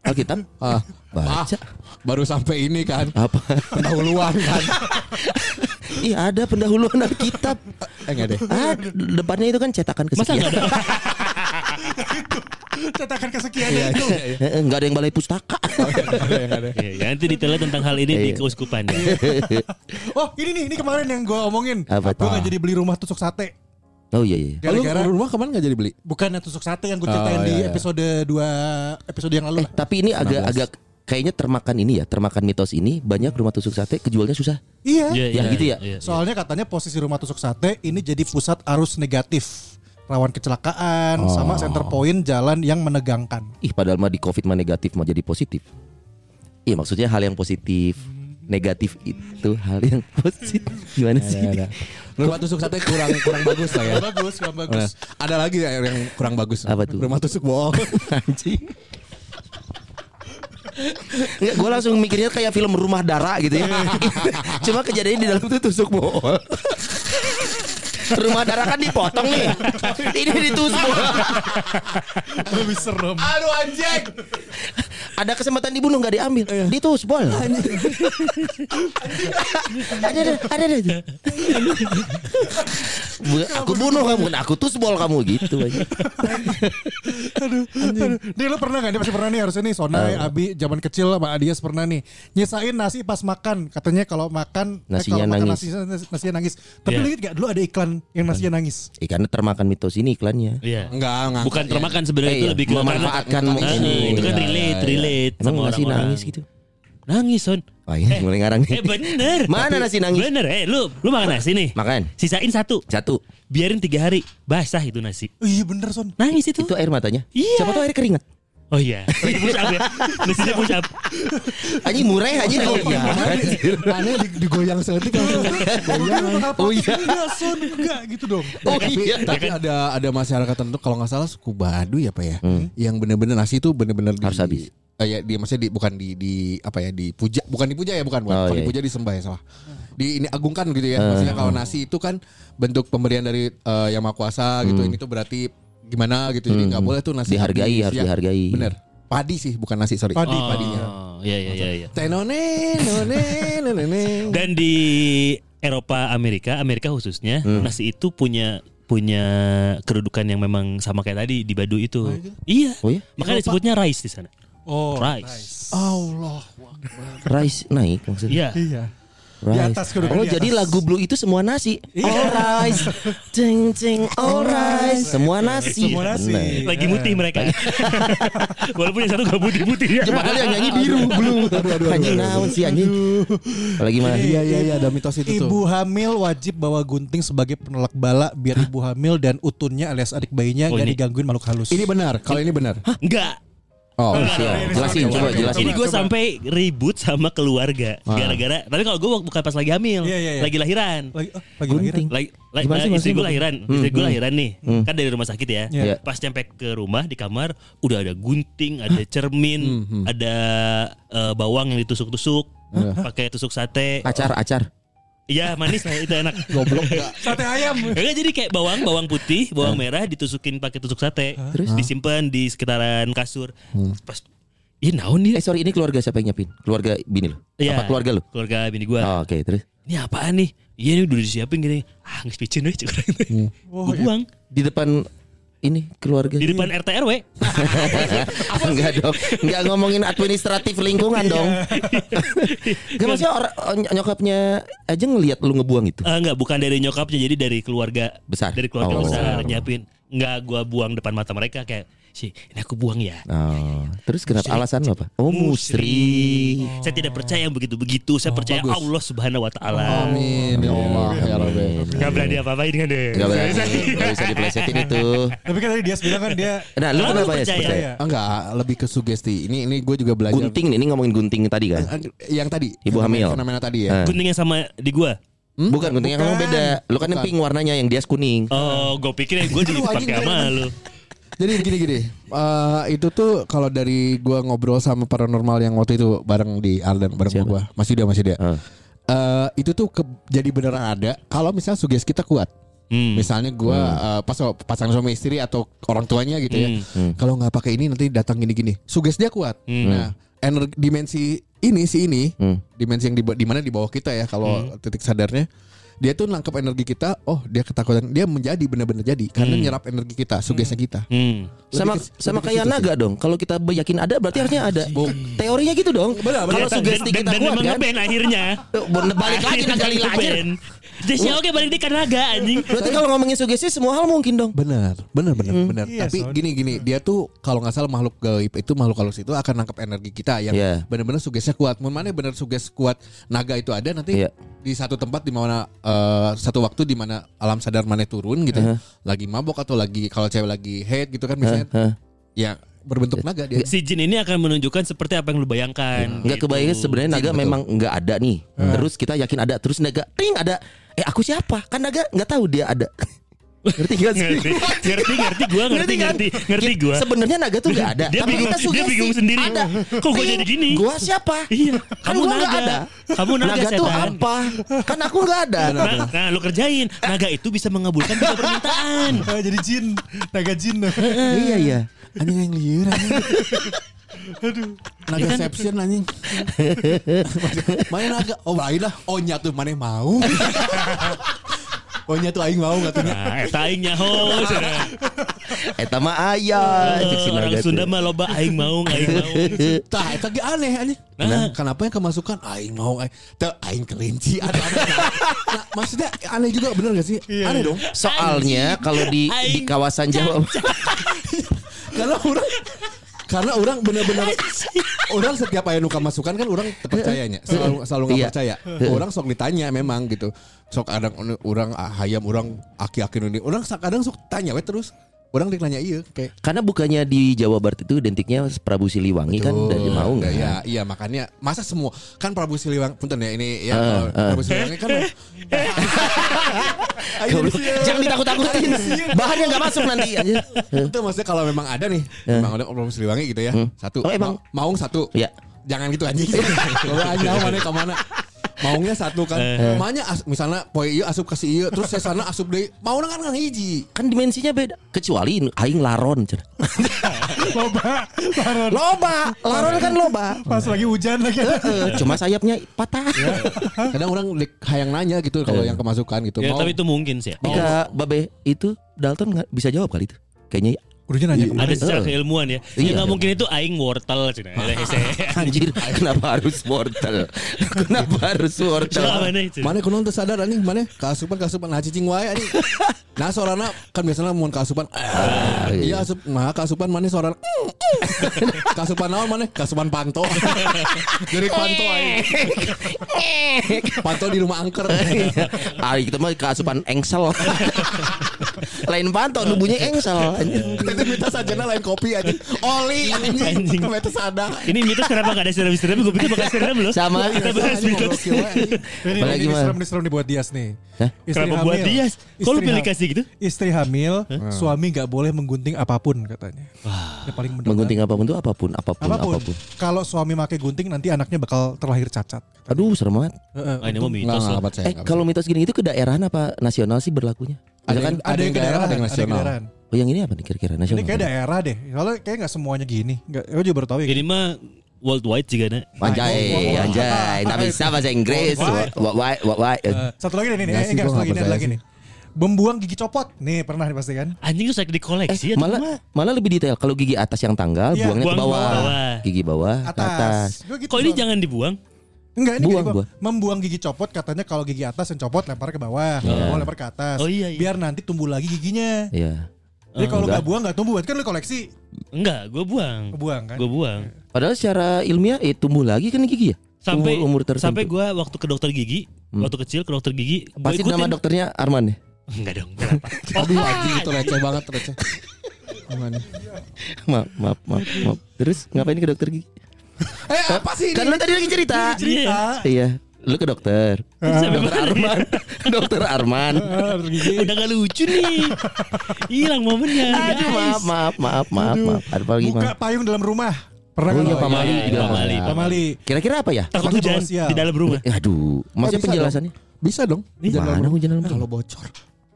S5: Alkitab [laughs]
S3: Ah,
S5: baca
S3: baru sampai ini kan.
S5: apa
S3: Pendahuluan kan. [laughs]
S5: Iya ada pendahuluan Alkitab
S3: Eh enggak deh.
S5: Ah, depannya itu kan cetakan
S2: Masa
S5: kesekian.
S2: nggak ada? [laughs] [laughs]
S4: Cetakan kesekian
S3: Iya,
S4: itu.
S3: iya, iya.
S5: Eh, Enggak ada yang balai pustaka. [laughs]
S3: Ada yang ada.
S2: Ya, nanti detailnya tentang hal ini di keuskupan ya. [laughs]
S4: Oh ini nih, ini kemarin yang gue omongin.
S5: Apa
S4: Gue gak jadi beli rumah tusuk sate.
S5: Oh iya iya.
S4: Gara-gara
S3: lu rumah ke mana gak jadi beli?
S4: bukan yang tusuk sate yang gue ceritain
S3: Oh,
S4: di
S3: iya,
S4: episode 2 episode yang lalu
S5: Eh,
S4: lah.
S5: tapi ini agak agak kayaknya termakan ini ya, termakan mitos ini banyak rumah tusuk sate kejualnya susah.
S4: Iya.
S5: Ya, gitu ya?
S2: iya.
S4: Soalnya katanya posisi rumah tusuk sate ini jadi pusat arus negatif. Rawan kecelakaan
S3: Oh.
S4: sama center point jalan yang menegangkan.
S5: Ih, padahal mah di Covid mah negatif mau jadi positif. Iya, maksudnya hal yang positif. Negatif itu hal yang positif. Gimana sih?
S3: Ada, ada. Rumah tusuk sate kurang kurang bagus lah ya.
S4: bagus, kurang
S3: Nah,
S4: bagus.
S3: ada lagi ya yang kurang bagus.
S5: Apa tuh?
S3: Rumah tusuk bohong. [laughs]
S5: Anjing. Enggak, gue langsung mikirnya kayak film Rumah Dara gitu ya. Cuma kejadiannya di dalam itu tusuk bohong. Rumah Dara kan dipotong nih. [laughs] Ini ditusuk.
S4: Lebih serem.
S3: Aduh anjing.
S5: Ada kesempatan dibunuh nggak diambil. Ditusbol. [laughs] ada ada ada ada. Bu- aku bunuh kamu, aku tusbol kamu gitu aja.
S4: Aduh, aduh. Nih lu pernah gak? Dia pasti pernah nih harusnya nih Sonai, Abi, zaman kecil sama Adias pernah nih Nyisain nasi pas makan Katanya kalau makan eh,
S5: Nasinya
S4: kalau makan
S5: nangis.
S4: nasi, nasinya nangis Tapi
S2: Iya.
S4: lu inget gak dulu ada iklan yang nasinya nangis
S5: Eh, karena termakan mitos ini iklannya.
S2: Iya.
S3: Enggak, enggak.
S2: Bukan termakan sebenarnya
S5: Eh,
S2: itu
S5: iya,
S2: lebih ke
S5: memanfaatkan
S2: karena-
S5: ini.
S2: Itu kan
S5: Iya,
S2: relate,
S5: iya.
S2: Relate
S5: Emang
S2: sama
S5: masih
S2: orang-orang.
S5: nangis gitu.
S2: Nangis son.
S5: Wah, ini mulai ngarang
S2: Eh bener.
S5: Mana nasi nangis?
S2: Bener. Eh lu lu makan nasi nih.
S5: Makan.
S2: Sisain satu.
S5: Satu.
S2: Biarin tiga hari. Basah itu nasi.
S4: Oh, Iya bener Son
S2: Nangis itu.
S5: Itu air matanya.
S2: Iya.
S5: Siapa tuh air keringat.
S2: Oh iya. Lagi push up ya. Nasinya push up.
S5: Anjing murah anjing. Oh iya.
S3: Mana di, digoyang seletik langsung. Goyang.
S5: Oh iya.
S4: Enggak Son Enggak gitu dong
S5: Oh iya.
S3: tapi ada ada masyarakat tertentu kalau nggak salah suku Baduy apa ya, yang bener-bener nasi itu bener-bener
S5: Hmm. Harus habis.
S3: Eh, ya, dia maksudnya di, bukan di, di apa ya dipuja, bukan dipuja ya bukan, bukan.
S5: Oh,
S3: Kalau
S5: iya,
S3: dipuja disembah ya salah. Di ini agungkan gitu ya. Maksudnya kalau nasi itu kan bentuk pemberian dari eh, yang maha kuasa gitu. Ini tuh berarti gimana gitu. Jadi nggak boleh tuh nasi
S5: Hmm. Dihargai,
S3: habis,
S5: harus
S3: ya.
S5: dihargai.
S3: Bener. Padi sih bukan nasi sorry.
S4: Padi,
S3: padinya.
S2: Oh, iya iya iya iya.
S3: Tenone, none, [laughs] none.
S2: Dan di Eropa Amerika, Amerika khususnya,
S5: Hmm.
S2: nasi itu punya punya kedudukan yang memang sama kayak tadi di Badu itu. Iya.
S5: Oh iya?
S2: Makanya disebutnya rice di sana.
S4: Oh
S2: Rice.
S3: Allah.
S5: Rice naik maksudnya.
S2: Iya.
S4: Iya Di atas kudu
S5: Oh
S4: di
S5: jadi
S4: atas.
S5: lagu Blue itu semua nasi. All rice, cing cing, all rice, semua nasi.
S4: Semua nasi.
S5: Bener.
S2: Lagi mutih mereka. [laughs] Walaupun yang satu gak putih-putih ya.
S5: Padahal yang nyanyi biru, Blue. Anjing naon sih anjing. Lagi mana?
S3: Iya iya iya ada mitos itu tuh.
S4: Ibu hamil wajib bawa gunting sebagai penolak bala biar ibu hamil dan utunnya alias adik bayinya
S2: Oh, ini.
S4: digangguin makhluk halus.
S3: Ini benar. Kalau ini benar.
S2: Enggak.
S3: Oh,
S5: Siap. Jelasin coba jelasin.
S2: Ini gue sampai ribut sama keluarga gara-gara. Tapi kalau gue bukan pas lagi hamil,
S4: Iya, iya, iya.
S2: lagi lahiran.
S4: lagi oh, lagi lahiran.
S2: Lagi, lagi
S5: Gimana sih,
S2: istri gue lahiran, istri gue lahiran nih, kan dari rumah sakit ya.
S4: Iya.
S2: Pas nyampe ke rumah di kamar, udah ada gunting, ada cermin, ada eh, bawang yang ditusuk-tusuk, pakai tusuk sate.
S5: Acar acar.
S2: Iya manis lah itu enak.
S3: goblok enggak.
S4: Sate ayam.
S2: Enggak jadi kayak bawang, bawang putih, bawang merah ditusukin pakai tusuk sate, terus disimpan di sekitaran kasur. Pas, Ih naon
S5: Eh
S2: nih?
S5: sorry ini keluarga siapa yang nyiapin? Keluarga bini lo?
S2: Iya.
S5: Apa keluarga lo?
S2: Keluarga bini gue.
S5: Oh, Oke terus
S2: Ini apaan nih? Iya ini udah disiapin gini. Ah nggak spicin deh cukup. Gue buang
S5: di depan ini keluarga
S2: di depan RT RW. [laughs]
S5: Enggak dong Enggak ngomongin administratif lingkungan dong [laughs] Enggak maksudnya orang nyokapnya aja ngelihat lu ngebuang itu
S2: Ah enggak, bukan dari nyokapnya, jadi dari keluarga
S5: Besar.
S2: Dari keluarga
S5: Oh.
S2: besar nyiapin. Enggak gua buang depan mata mereka kayak, "Sih, ini aku buang ya."
S5: Oh, terus kenapa alasan lo apa? Oh musri.
S2: Saya tidak percaya yang begitu-begitu. Saya percaya
S3: bagus.
S2: Allah Subhanahu wa taala.
S3: Amin ya Allah ya Rabbi.
S2: Enggak berani apa-apain kan deh.
S5: Enggak berani, enggak bisa dipelesetin [laughs] itu.
S4: Tapi kan tadi dia bilang kan dia
S5: Nah, lu kenapa ya
S2: percaya?
S5: percaya?
S3: Enggak, lebih ke sugesti. Ini ini gue juga belajar.
S5: Gunting nih, ini ngomongin gunting tadi kan.
S3: Yang tadi.
S5: Ibu hamil.
S3: Fenomena tadi
S5: Eh.
S3: ya.
S2: Gunting yang sama di gua.
S5: Bukan gunting yang
S3: Bukan.
S5: ngomong beda. Lu kan yang pink warnanya, yang dia kuning.
S2: Oh, gue pikir gue jadi
S3: Aduh,
S2: pakai sama lu.
S3: Jadi gini-gini, eh, itu tuh kalau dari gua ngobrol sama paranormal yang waktu itu bareng di Arden bareng
S5: Siapa?
S3: gua, masih dia masih dia.
S5: Ah.
S3: Eh, itu tuh ke- jadi beneran ada kalau misal sugesti kita kuat.
S2: Hmm.
S3: Misalnya gua eh, pas pasangan suami istri atau orang tuanya gitu ya. Kalau nggak pakai ini nanti datang gini-gini. Sugesti dia kuat. Nah, energi dimensi ini si ini,
S5: Hmm.
S3: dimensi yang di, di mana di bawah kita ya kalau titik sadarnya dia tuh nangkep energi kita, oh dia ketakutan, dia menjadi benar-benar jadi karena nyerap energi kita, sugesti kita.
S2: Hmm.
S5: Sama
S3: ke-
S5: sama kayak
S3: situ sih.
S5: naga dong. Kalau kita yakin ada berarti harusnya ada. Teorinya gitu dong. Kalau sugesti
S2: dan,
S5: kita
S2: dan
S5: kuat
S2: memang
S5: kan.
S2: akhirnya.
S5: Balik lagi naga aja.
S2: Jadi oke balik di naga anjing.
S5: Berarti kalau ngomongin sugesti semua hal mungkin dong.
S3: Benar, benar, benar, benar.
S4: Iya,
S3: Tapi gini gini, dia tuh kalau nggak salah makhluk gaib itu makhluk halus itu akan nangkap energi kita yang
S5: Iya.
S3: benar-benar sugestinya kuat. Mau mana benar sugesti kuat naga itu ada nanti
S5: Iya.
S3: di satu tempat di mana eh, satu waktu di mana alam sadar mana turun gitu, lagi mabok atau lagi kalau cewek lagi head gitu kan misalnya,
S5: Hah?
S3: ya berbentuk naga dia.
S2: Si jin ini akan menunjukkan seperti apa yang lu bayangkan.
S5: Nggak
S2: gitu.
S5: kebayang sebenarnya naga memang nggak ada nih. Terus kita yakin ada, terus naga ting ada. Eh aku siapa? Kan naga nggak tahu dia ada. [laughs] Ngerti gak sih?
S2: Ngerti, ngerti, ngerti, gua ngerti,
S5: kan?
S2: ngerti, ngerti gua.
S5: Sebenarnya naga tuh nggak ada.
S2: Dia
S5: tapi
S2: bingung-
S5: kita
S2: dia
S5: sugesti.
S2: bingung sendiri.
S5: Ada.
S2: Kok gua
S5: Ting,
S2: jadi gini?
S5: Gua siapa?
S2: Iya,
S5: Kan
S2: kamu
S5: gua nggak
S2: naga.
S5: ada.
S2: Kamu naga,
S5: naga tuh apa? Kan aku nggak ada.
S2: Nah, nah, lu kerjain. Naga itu bisa mengabulkan tiga permintaan.
S4: Ah, [laughs] jadi jin, naga jin.
S5: iya iya. [laughs]
S3: Anjing yang liur anjing. [laughs] Naga sepsion anjing. Mana naga? Oh lain lah. Oh nyatu mana mau? [laughs] oh nyatu aing mau katanya.
S2: Nah, eta aing nyaho. [laughs]
S5: Eta mah si
S2: Eh, Orang Sunda mah loba aing mau, aing mau.
S3: Tah, eta ge aneh aneh.
S2: Nah.
S3: kenapa yang kemasukan aing mau aing, teu aing kelinci ada ada. Nah, maksudnya aneh juga bener gak sih? aneh dong.
S5: Soalnya kalau di di kawasan Jawa
S3: Karena orang karena orang bener-bener [laughs] orang setiap aya nu masukan kan orang percayanya selalu selalu nggak
S5: Iya.
S3: percaya. Orang sok ditanya memang gitu. Sok kadang orang ah, hayam orang aki-aki ini. Orang kadang sok tanya we terus orang ditanya iya kayak
S5: karena bukannya di Jawa Barat itu identiknya Prabu Siliwangi kan
S3: Betul.
S5: dari mau nggak?
S3: Iya, iya makanya masa semua kan Prabu Siliwangi punten ya ini ya kalau
S5: ah.
S3: Prabu Siliwangi kan. [laughs]
S5: Jangan ditakut-takutin. Bahannya nggak masuk nanti [laughs] aja.
S3: itu maksudnya kalau memang ada nih, memang ada Prabu Siliwangi gitu ya. Satu.
S5: Oh, emang?
S3: Ma- Maung satu.
S5: Iya.
S3: Jangan gitu anjing. [laughs] Kalau anjing mana ke mana? Maungnya satu kan. Makanya as, misalnya poe ieu asup ke si ieu terus saya sana asup deui. Maung kan kan hiji.
S5: Kan dimensinya beda. Kecuali aing laron. cenah.
S4: Loba, laron.
S5: Loba, laron kan loba.
S4: Pas lagi hujan lagi.
S5: Eh, Cuma sayapnya patah.
S3: Kadang orang dek hayang nanya gitu kalau yang kemasukan gitu.
S2: Ya,
S3: Mau
S2: tapi itu mungkin sih.
S5: Jika Babe itu Dalton nggak bisa jawab kali itu. Kayaknya ya.
S4: Kudunya nanya
S2: Ada
S4: kemarin.
S2: secara keilmuan ya.
S5: Iya.
S2: Ya nggak mungkin itu aing wortel cina. [laughs] Hese.
S5: Anjir, kenapa harus wortel? [laughs] Kenapa harus wortel?
S2: Mana itu?
S3: Mana kuno teu sadar anjing mana kasupan kasupan nah cicing wae anjing. [laughs] Nah sorana kan biasanya mun kasupan ah, iya asup mah kasupan mana sorana kasupan naon mana kasupan panto. Jadi panto aing. Panto di rumah angker.
S5: Ah, kita mah keasupan engsel. Lain panto nubunya engsel.
S3: Tapi minta sajana lain kopi anjing. Oli anjing. Meta sadar.
S2: Ini mitos kenapa gak ada serum-serum? Gue pikir bakal serum loh.
S5: Sama.
S2: Kita bahas mitos.
S4: Ini,
S5: Apalagi
S4: ini
S5: mah?
S4: serem, ini serem nih buat Dias nih.
S5: Hah?
S4: Istri
S2: Kenapa buat
S4: hamil.
S2: Dias? Kok lu pilih kasih gitu?
S4: Istri hamil, suami nggak boleh menggunting apa pun katanya. Yang paling.
S5: Menggunting apa pun tuh apa pun,
S4: apa
S5: pun, apa pun. apa pun.
S4: Kalau suami pakai gunting nanti anaknya bakal terlahir cacat.
S5: Aduh, serem banget.
S4: Heeh,
S2: Ah, ini
S3: Nggak,
S2: mitos.
S5: Eh, kalau mitos gini itu ke daerah apa nasional sih berlakunya?
S3: Ada
S5: Misalkan,
S3: yang- ada yang daerah, ada yang nasional.
S4: daerahan.
S5: Oh yang ini apa nih kira-kira nasional?
S4: Ini kayak daerah deh. Kalau kayak nggak semuanya gini. Nggak, gue juga baru tahu ya.
S2: Ini mah worldwide juga na.
S5: Anjay, anjay, nggak bisa bahasa Inggris. Wah, wah.
S4: Eh, satu lagi nih, nih, eh, enggak, satu lagi nih, lagi nih. Membuang gigi copot. Nih, pernah nih pasti kan?
S2: Anjing itu sakit di koleksi
S5: Eh,
S2: ya.
S5: malah malah lebih detail. Kalau gigi atas yang tanggal,
S4: Iya,
S5: buangnya ke
S2: buang ke
S5: bawah.
S2: bawah.
S5: Gigi bawah ke atas.
S4: Atas. Gitu
S2: Kok ini jangan dibuang?
S4: Enggak, ini
S5: Buang, buang.
S4: membuang gigi copot katanya kalau gigi atas yang copot lempar ke bawah, mau lempar ke atas.
S2: Oh, iya, iya.
S4: Biar nanti tumbuh lagi giginya.
S5: Iya.
S4: Jadi kalau
S5: enggak.
S4: nggak buang nggak tumbuh, kan lu koleksi
S2: Enggak, gue buang.
S4: buang kan?
S2: Gue buang.
S5: Padahal secara ilmiah eh tumbuh lagi kan gigi ya?
S2: Sampai
S5: umur, umur tertentu.
S2: sampai gue waktu ke dokter gigi, waktu kecil ke dokter gigi,
S5: Pasti nama dokternya Arman ya?
S2: Enggak dong. Kenapa? [laughs]
S3: Aduh anjing itu receh banget receh.
S5: Maaf, maaf, maaf, maaf. Terus ngapain ke dokter gigi?
S3: Eh apa sih
S5: Kan lu tadi lagi cerita.
S2: Iya.
S5: Iya. Lu ke dokter.
S2: Sampai
S5: dokter? Arman. [laughs] dokter Arman.
S2: Udah gak lucu nih. [laughs] Hilang momennya.
S5: Aduh, maaf, maaf, maaf, maaf, maaf. Ada apa lagi,
S4: Buka payung dalam rumah. Pernah
S5: Oh
S4: nggak
S5: iya,
S4: lo?
S5: Pamali
S2: Iya,
S5: juga.
S2: Pamali.
S4: Pamali.
S5: Kira-kira apa ya?
S2: Takut hujan di dalam rumah.
S5: Eh, Aduh, maksudnya
S3: bisa
S5: penjelasannya?
S3: Bisa dong. Hujan
S5: mana hujan dalam
S3: rumah. Kalau bocor.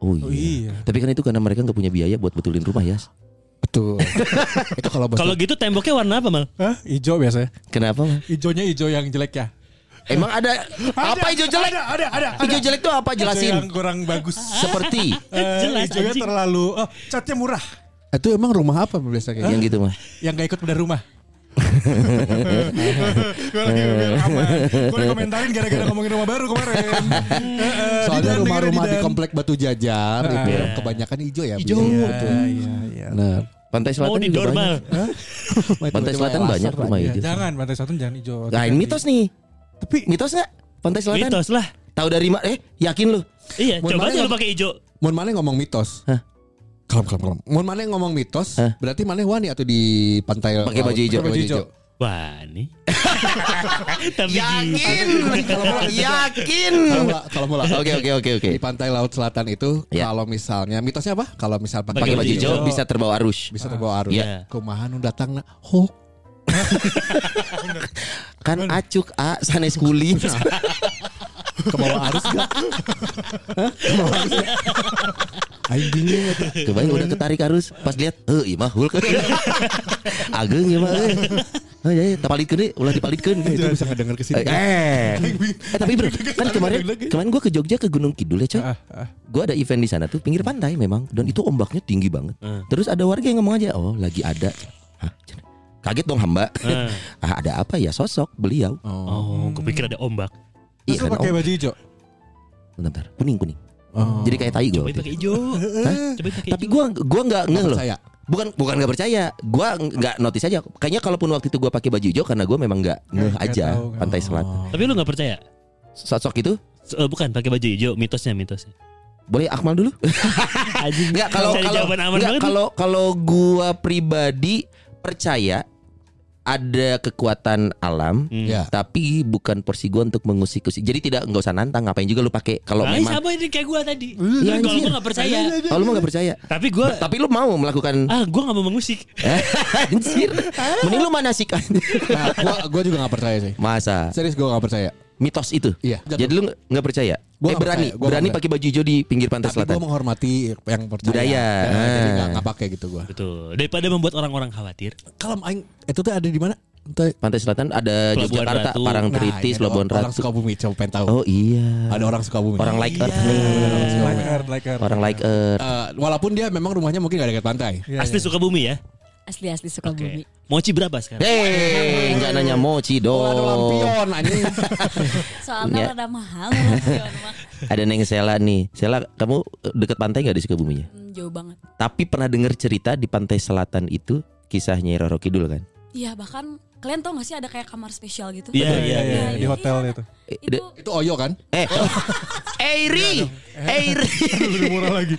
S5: Oh
S4: Oh
S5: iya.
S4: iya.
S5: Tapi kan itu karena mereka nggak punya biaya buat betulin rumah ya.
S3: Betul. [laughs] itu kalau.
S2: Kalau gitu temboknya warna apa mal?
S4: Hah? Ijo biasanya.
S5: Kenapa? Mas?
S4: Ijonya ijo yang jelek ya.
S5: Emang ada apa hijau jelek?
S4: Ada, ada, ada.
S5: Hijau jelek itu apa?
S4: Ijo yang
S5: Jelasin.
S4: kurang bagus. [laughs]
S5: Seperti
S4: Eh,
S2: Jelas,
S4: ijonya
S2: anjing.
S4: terlalu oh, catnya murah.
S3: itu emang rumah apa biasa kayak
S5: yang gitu mah.
S4: Yang gak ikut bedah rumah. [laughs] gue lagi aman. Gue dikomentarin gara-gara ngomongin rumah baru kemarin. [laughs] Eh, eh,
S3: Soalnya rumah-rumah di komplek Batu Jajar itu kebanyakan hijau ya.
S2: Hijau.
S4: Iya, iya, iya.
S3: Nah,
S5: Pantai
S2: Oh
S5: Selatan
S2: di
S5: juga
S2: normal.
S5: banyak. Pantai Selatan banyak rumah hijau.
S4: Jangan pantai satu jangan hijau.
S5: Nah, ini mitos nih.
S4: Tapi
S5: Mitos nggak? Pantai Selatan.
S2: Mitos lah.
S5: Tahu dari mana? Eh, yakin lu?
S2: Iya,
S3: Mohon
S2: coba aja
S3: ya.
S2: lu pakai hijau.
S3: Mun mana ngomong mitos?
S5: Hah?
S3: Kalem kalem kalem. Mun mana ngomong mitos,
S5: Hah?
S3: berarti mana wani atau di pantai
S5: Pakai baju hijau.
S3: Pakai
S4: Baju hijau.
S2: Wah, nih. [laughs] Tapi
S5: Yakin. [laughs] Yakin.
S3: Kalau mula, kalau mula.
S5: Oke, oke, oke, oke.
S3: Di pantai laut selatan itu
S5: Ya.
S3: kalau misalnya mitosnya apa? Kalau misal pantai
S5: Pakai baju hijau bisa terbawa arus.
S3: bisa terbawa arus.
S2: Iya.
S3: Kumaha nu datang na hok. [laughs]
S5: Kan acuk a sanes kuli. [laughs]
S3: Ke bawah arus gak? Hah? Ke bawah arus gak? Aing bingung.
S5: Kebayang udah ketarik arus pas lihat, "Eh, ieu mah hulk." [laughs] Ageng ieu mah. Oh ya, tapalikeun deui, ulah dipalikeun.
S3: Itu bisa ngedenger ke sini.
S5: Eh, eh tapi bro, kan kemarin kemarin gue ke Jogja ke Gunung Kidul ya coy.
S4: Ah, ah.
S5: Gue ada event di sana tuh pinggir pantai memang dan itu ombaknya tinggi banget. Terus ada warga yang ngomong aja, oh lagi ada. Hah, kaget dong hamba. [laughs] ah, ada apa ya sosok beliau?
S2: Oh, gue pikir ada ombak.
S5: Iya kan
S4: pakai baju hijau.
S5: Bentar, bentar. kuning kuning.
S3: Oh.
S5: Jadi kayak tai gue.
S2: Coba pakai hijau. [laughs] Coba pakai
S5: Tapi gue gua nggak ngeh loh.
S3: percaya.
S5: Bukan bukan nggak percaya. Gue nggak notice aja. Kayaknya kalaupun waktu itu gue pakai baju hijau karena gue memang nggak ngeh
S4: Nggak
S5: aja
S4: tahu, nggak-
S5: pantai selatan.
S2: Tapi lu gak percaya?
S5: Sosok itu
S2: S- eh, bukan pakai baju hijau, mitosnya mitosnya.
S5: boleh Akmal dulu? [laughs]
S2: Anjing.
S5: Enggak kalau kalau
S2: jawaban aman
S5: enggak,
S2: banget. nih.
S5: kalau kalau gua pribadi percaya ada kekuatan alam
S2: Hmm.
S3: Ya.
S5: tapi bukan porsi gua untuk mengusik-usik. Jadi tidak nggak usah nantang ngapain juga lu pakai kalau
S2: Nah,
S5: memang
S2: sama ini kayak gue tadi.
S5: Iya,
S2: Kalau
S5: anjir.
S2: gue gak percaya.
S5: kalau lu nggak percaya.
S2: Tapi gue
S5: Tapi lu mau melakukan
S2: ah gue gak mau mengusik. [laughs]
S5: anjir. Mending lu manasik
S3: Nah, gua, gua juga gak percaya sih.
S5: Masa
S3: Serius gua gak percaya.
S5: Mitos itu?
S3: Iya.
S5: Jadi lu nggak- nggak percaya?
S3: Gua
S5: eh
S3: nggak
S5: berani,
S3: percaya, gua
S5: berani
S3: nggak
S5: pakai baju hijau di pinggir pantai
S3: Tapi
S5: selatan.
S3: gua menghormati yang percaya.
S5: Budaya.
S3: Ya, Jadi
S5: Ah.
S3: gak, gak pakai gitu gua.
S2: Betul. Daripada membuat orang-orang khawatir.
S3: Kalau aing itu tuh ada di mana? Pantai.
S5: Pantai Selatan ada
S2: Pelabuhan
S5: Yogyakarta,
S2: Ratu.
S5: Parangtritis,
S3: ini
S5: Pelabuan
S3: orang
S5: Ratu.
S3: Sukabumi coba pengen tahu.
S5: Oh iya.
S3: Ada orang Sukabumi.
S5: Orang like Earth nih.
S4: Like Earth, like Earth.
S5: Orang like Earth.
S3: Eh, walaupun dia memang rumahnya mungkin gak dekat pantai.
S4: Iya,
S2: Asli
S4: iya.
S2: Sukabumi ya.
S6: Asli-asli Sukabumi.
S2: Mochi berapa sekarang?
S5: Hei, enggak nanya mochi
S3: Oh, ada
S5: dong.
S3: lampion anjing. [laughs]
S6: Soalnya
S5: Ya.
S6: rada mahal lampion mah.
S5: Ada Neng Sela nih. Sela, kamu dekat pantai nggak di Sukabuminya?
S6: Hmm, jauh banget.
S5: Tapi pernah dengar cerita di pantai selatan itu kisahnya Roro Kidul kan?
S6: Iya bahkan kalian tau gak sih ada kayak kamar spesial gitu?
S2: Iya,
S4: Iya,
S2: iya,
S4: iya,
S2: iya.
S4: di hotel itu.
S5: Eh,
S6: Itu
S3: Itu Oyo kan?
S5: eh, [laughs] Eiri, Eiri, [laughs]
S4: Lebih murah lagi.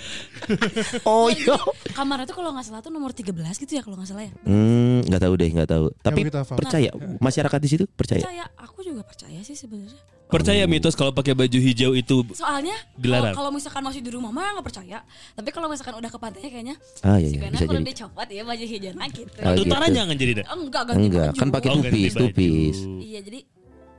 S4: [laughs]
S5: oh yo.
S6: kamar itu kalau nggak salah tuh nomor 13 gitu ya kalau nggak salah ya.
S5: Hmm, nggak tahu deh, nggak tahu. Tapi percaya masyarakat di situ percaya.
S6: Percaya, aku juga percaya sih sebenarnya.
S2: Percaya mitos kalau pakai baju hijau itu
S6: Soalnya
S2: Dilarang.
S6: kalau kalau misalkan masih di rumah mah nggak percaya. Tapi kalau misalkan udah ke pantainya kayaknya
S5: Ah iya,
S6: si
S5: iya
S6: Gana
S5: bisa jadi.
S6: dicopot ya baju hijaunya gitu.
S5: Oh, gitu.
S2: jangan jadi.
S6: Oh, enggak ganti
S5: Enggak,
S6: baju.
S5: kan pakai
S2: Oh,
S5: tupis, tupis.
S6: Iya jadi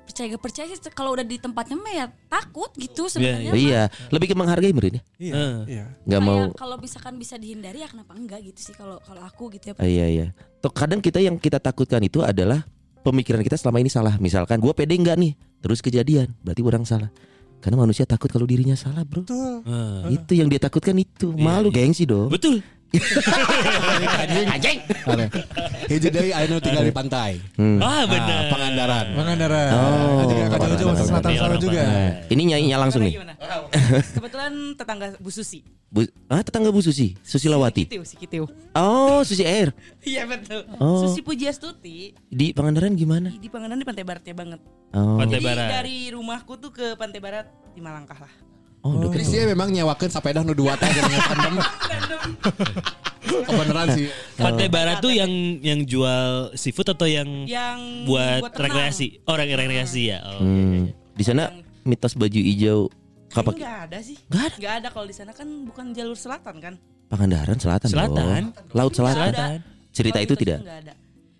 S6: percaya gak percaya sih kalau udah di tempatnya mah ya takut gitu sebenarnya.
S5: Oh, iya, lebih ke menghargai Merin ya.
S4: Iya, iya.
S5: Nggak
S6: Kayak
S5: mau.
S6: kalau misalkan bisa dihindari ya kenapa enggak gitu sih kalau kalau aku gitu ya.
S5: Ah, iya iya. Tuh kadang kita yang kita takutkan itu adalah pemikiran kita selama ini salah. Misalkan gua pede enggak nih, terus kejadian, berarti orang salah. Karena manusia takut kalau dirinya salah, Bro.
S4: Betul.
S2: Ah.
S5: Itu yang dia takutkan itu. Malu gengsi dong.
S2: Betul. [laughs]
S5: Anjing.
S3: Aya nu tinggal di pantai.
S5: Hmm.
S2: Ah,
S3: Ah,
S2: benar.
S3: Pangandaran.
S4: Pangandaran.
S5: Oh,
S4: Juga kacau jauh masuk
S5: Pangandaran.
S4: selatan
S2: Ini
S4: sana juga.
S5: Ini nyanyinya langsung nih.
S7: Kebetulan tetangga Bu Susi.
S5: Bu, ah tetangga Bu Susi, Susilawati.
S7: Kitiu, si Kitiu.
S5: Oh, Susi Air. [laughs]
S7: Iya betul.
S5: Oh.
S7: Susi Pujiastuti
S5: Di Pangandaran gimana?
S7: di Pangandaran di pantai baratnya banget.
S5: Oh.
S2: Pantai
S7: Jadi
S2: Barat.
S7: dari rumahku tuh ke pantai barat lima langkah lah.
S5: Oh, deket.
S3: Jadi dia memang nyewakeun sepeda nu dua teh dengan tandem. [laughs] Kebenaran sih.
S2: Pantai Barat tuh yang yang jual seafood atau yang
S7: Yang
S2: buat,
S7: renang.
S2: rekreasi? Oh, rek- rekreasi ya. Oh, iya, iya,
S5: Hmm.
S2: iya.
S5: Di sana mitos baju hijau
S7: Nggak ada sih.
S5: Nggak ada.
S7: Nggak ada kalau di sana kan bukan jalur selatan kan.
S5: Pangandaran selatan.
S2: Selatan.
S5: dong. Laut selatan.
S7: Nggak ada.
S5: Cerita itu tidak.
S7: Nggak ada.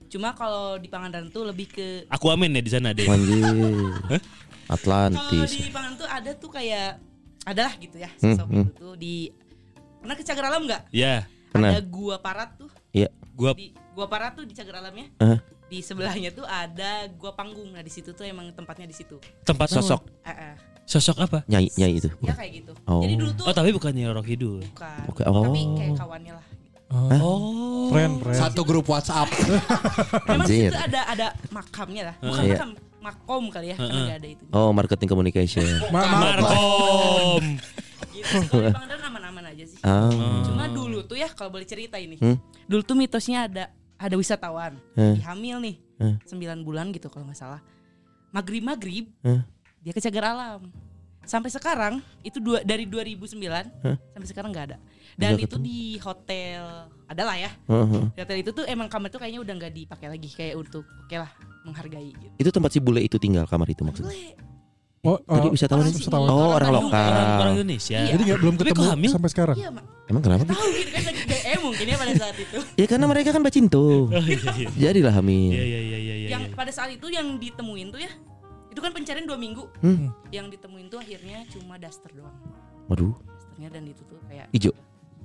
S7: Cuma kalau di Pangandaran tuh lebih ke
S2: Aku amin ya di sana deh.
S5: Anjir.
S7: kalau
S5: Atlantis.
S7: di Pangandaran tuh ada tuh kayak adalah gitu ya
S5: Hmm,
S7: sosok
S5: hmm.
S7: itu tuh di pernah ke Cagar Alam nggak?
S2: Ya,
S5: Pernah.
S7: Ada gua parat tuh
S5: Iya.
S2: gua
S7: di gua parat tuh di Cagar Alamnya.
S5: Hah?
S7: Di sebelahnya tuh ada gua panggung. Nah, di situ tuh emang tempatnya di situ.
S2: tempat
S5: Sosok
S7: Eh, eh.
S2: Sosok apa?
S5: nyai nyai itu.
S7: Ya kayak gitu.
S5: Oh.
S7: Jadi dulu tuh
S2: Oh, tapi bukannya Roro Kidul.
S7: bukan.
S5: Oke, oh.
S7: Tapi kayak kawannya lah.
S2: Oh.
S4: Friend, friend.
S3: Satu grup WhatsApp. [laughs]
S7: Memang
S5: Anjir.
S7: situ ada ada makamnya lah. Bukan
S5: Iya.
S7: makam, makom kali ya, karena nggak ada itu.
S5: Oh, marketing communication. [laughs]
S4: Ma- ma-
S2: Markom.
S7: Gitu. Kalau di Pangandaran aman-aman aja sih.
S5: Ah.
S7: Cuma dulu tuh ya kalau boleh cerita ini.
S5: Hmm?
S7: Dulu tuh mitosnya ada ada wisatawan
S5: Hmm.
S7: hamil nih.
S5: Hmm.
S7: 9 bulan gitu kalau nggak salah. Maghrib-maghrib
S5: Hmm.
S7: Dia ke cagar alam. Sampai sekarang itu dua, dari 2009 sampai sekarang nggak ada. Dan
S5: Nggak
S7: itu di hotel adalah ya.
S5: Heeh.
S7: Di hotel itu tuh emang kamar tuh kayaknya udah nggak dipakai lagi kayak untuk oke lah menghargai gitu.
S5: Itu tempat si bule itu tinggal kamar itu maksudnya.
S7: Boleh.
S4: Oh,
S5: Jadi
S4: oh,
S5: wisatawan
S7: orang
S5: itu?
S7: sini.
S5: Oh, orang
S7: Orang
S5: lokal.
S2: Orang, orang Indonesia.
S7: Iya.
S4: jadi nggak belum ketemu
S2: hamil?
S4: sampai sekarang.
S7: Iya, Mak.
S5: Emang kenapa?
S7: Tahu gitu kan lagi DE mungkin ya pada saat itu. [laughs]
S5: Ya karena mereka kan bacinto.
S2: Oh, iya, iya.
S5: Jadilah hamil.
S2: Iya, iya, iya, iya, iya.
S7: yang pada saat itu yang ditemuin tuh ya itu kan pencarian dua minggu
S5: Hmm.
S7: yang ditemuin tuh akhirnya cuma daster doang
S5: Waduh,
S7: dasternya dan itu tuh kayak
S5: hijau.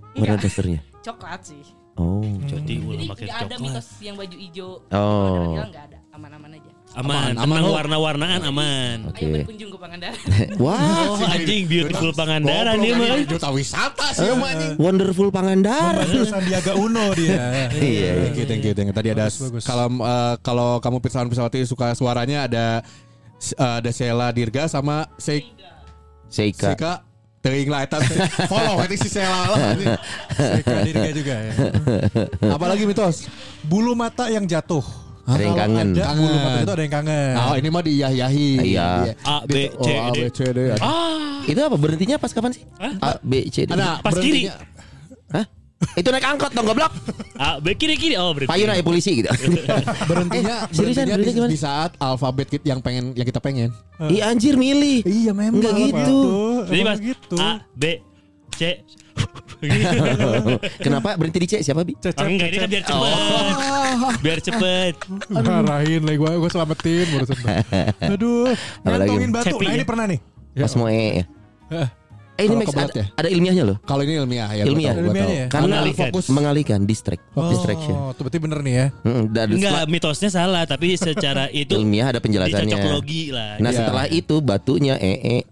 S5: Warna
S7: Enggak,
S5: dasternya. [laughs]
S7: coklat sih
S5: Oh,
S2: Jadi ulah pakai
S7: nggak ada
S2: coklat.
S7: mitos yang baju hijau
S5: Oh.
S7: nggak ada aman-aman aja
S2: Aman,
S3: Aman,
S2: tenang
S3: oh.
S2: warna-warnaan aman.
S5: Oke.
S7: ayo berkunjung ke Pangandaran [laughs]
S5: Wah,
S2: Oh, anjing beautiful Pangandaran dia mah.
S3: Juta wisata sih emang anjing.
S5: wonderful Pangandaran.
S4: Sandiaga Uno dia. [laughs]
S5: Iya, iya.
S3: Thank you, thank you, thank you. Tadi ada kalau eh, kalau kamu pesawat pesawati suka suaranya ada eh, ada Sheila Dirga sama Seik
S5: Seika.
S3: Seika Teuing lah eta follow itu si Sheila lah.
S4: Seka Dirga juga ya.
S3: Apalagi mitos?
S4: Bulu mata yang jatuh.
S5: Ada yang kangen.
S4: Ada bulu
S3: Kangen.
S4: mata itu ada yang kangen.
S3: Oh ini mah diiyah-yahi.
S5: Iya.
S2: A, B,
S3: Oh,
S2: C,
S3: A,
S2: D.
S3: B, C, D.
S2: Ah,
S5: Itu apa berhentinya pas kapan sih? A, B, C, D.
S3: Ada
S2: Pas kiri. [laughs]
S5: Itu naik angkot dong goblok.
S2: A, B kiri kiri. Oh, berarti.
S5: Payun aja polisi gitu. [laughs]
S3: Berhentinya,
S5: Eh, seriusan, berhenti
S3: di,
S5: gimana?
S3: di saat alfabet kit yang pengen yang kita pengen.
S5: Ih anjir milih.
S4: Iya memang.
S5: Enggak gitu.
S2: Jadi
S4: Emang
S2: pas
S4: gitu.
S2: A, B, C. [laughs]
S5: Kenapa berhenti di C siapa bi?
S2: Ah, enggak ini kan biar cepet. Biar cepet.
S4: Marahin lagi gue, gue selamatin barusan. Aduh, ngantongin batu. Nah
S2: ya?
S4: ini pernah nih.
S5: Pas mau E ya. Eh ini
S3: kebelet
S5: ada,
S3: ya?
S5: ada ilmiahnya loh.
S3: Kalau ini ilmiah ya. gua
S5: Ilmiah.
S3: tahu, gua
S4: Ilmiahnya
S3: tahu.
S4: ya?
S5: Karena
S2: Mengalihkan.
S3: fokus
S5: mengalihkan distract, distraction.
S4: Oh, itu berarti bener nih ya.
S5: Mm, dan
S2: Enggak,
S5: setelah-
S2: mitosnya salah, tapi secara [laughs] itu
S5: ilmiah ada penjelasannya.
S2: dicocokologi lah.
S5: Nah
S3: Iya.
S5: setelah itu batunya [laughs] ee.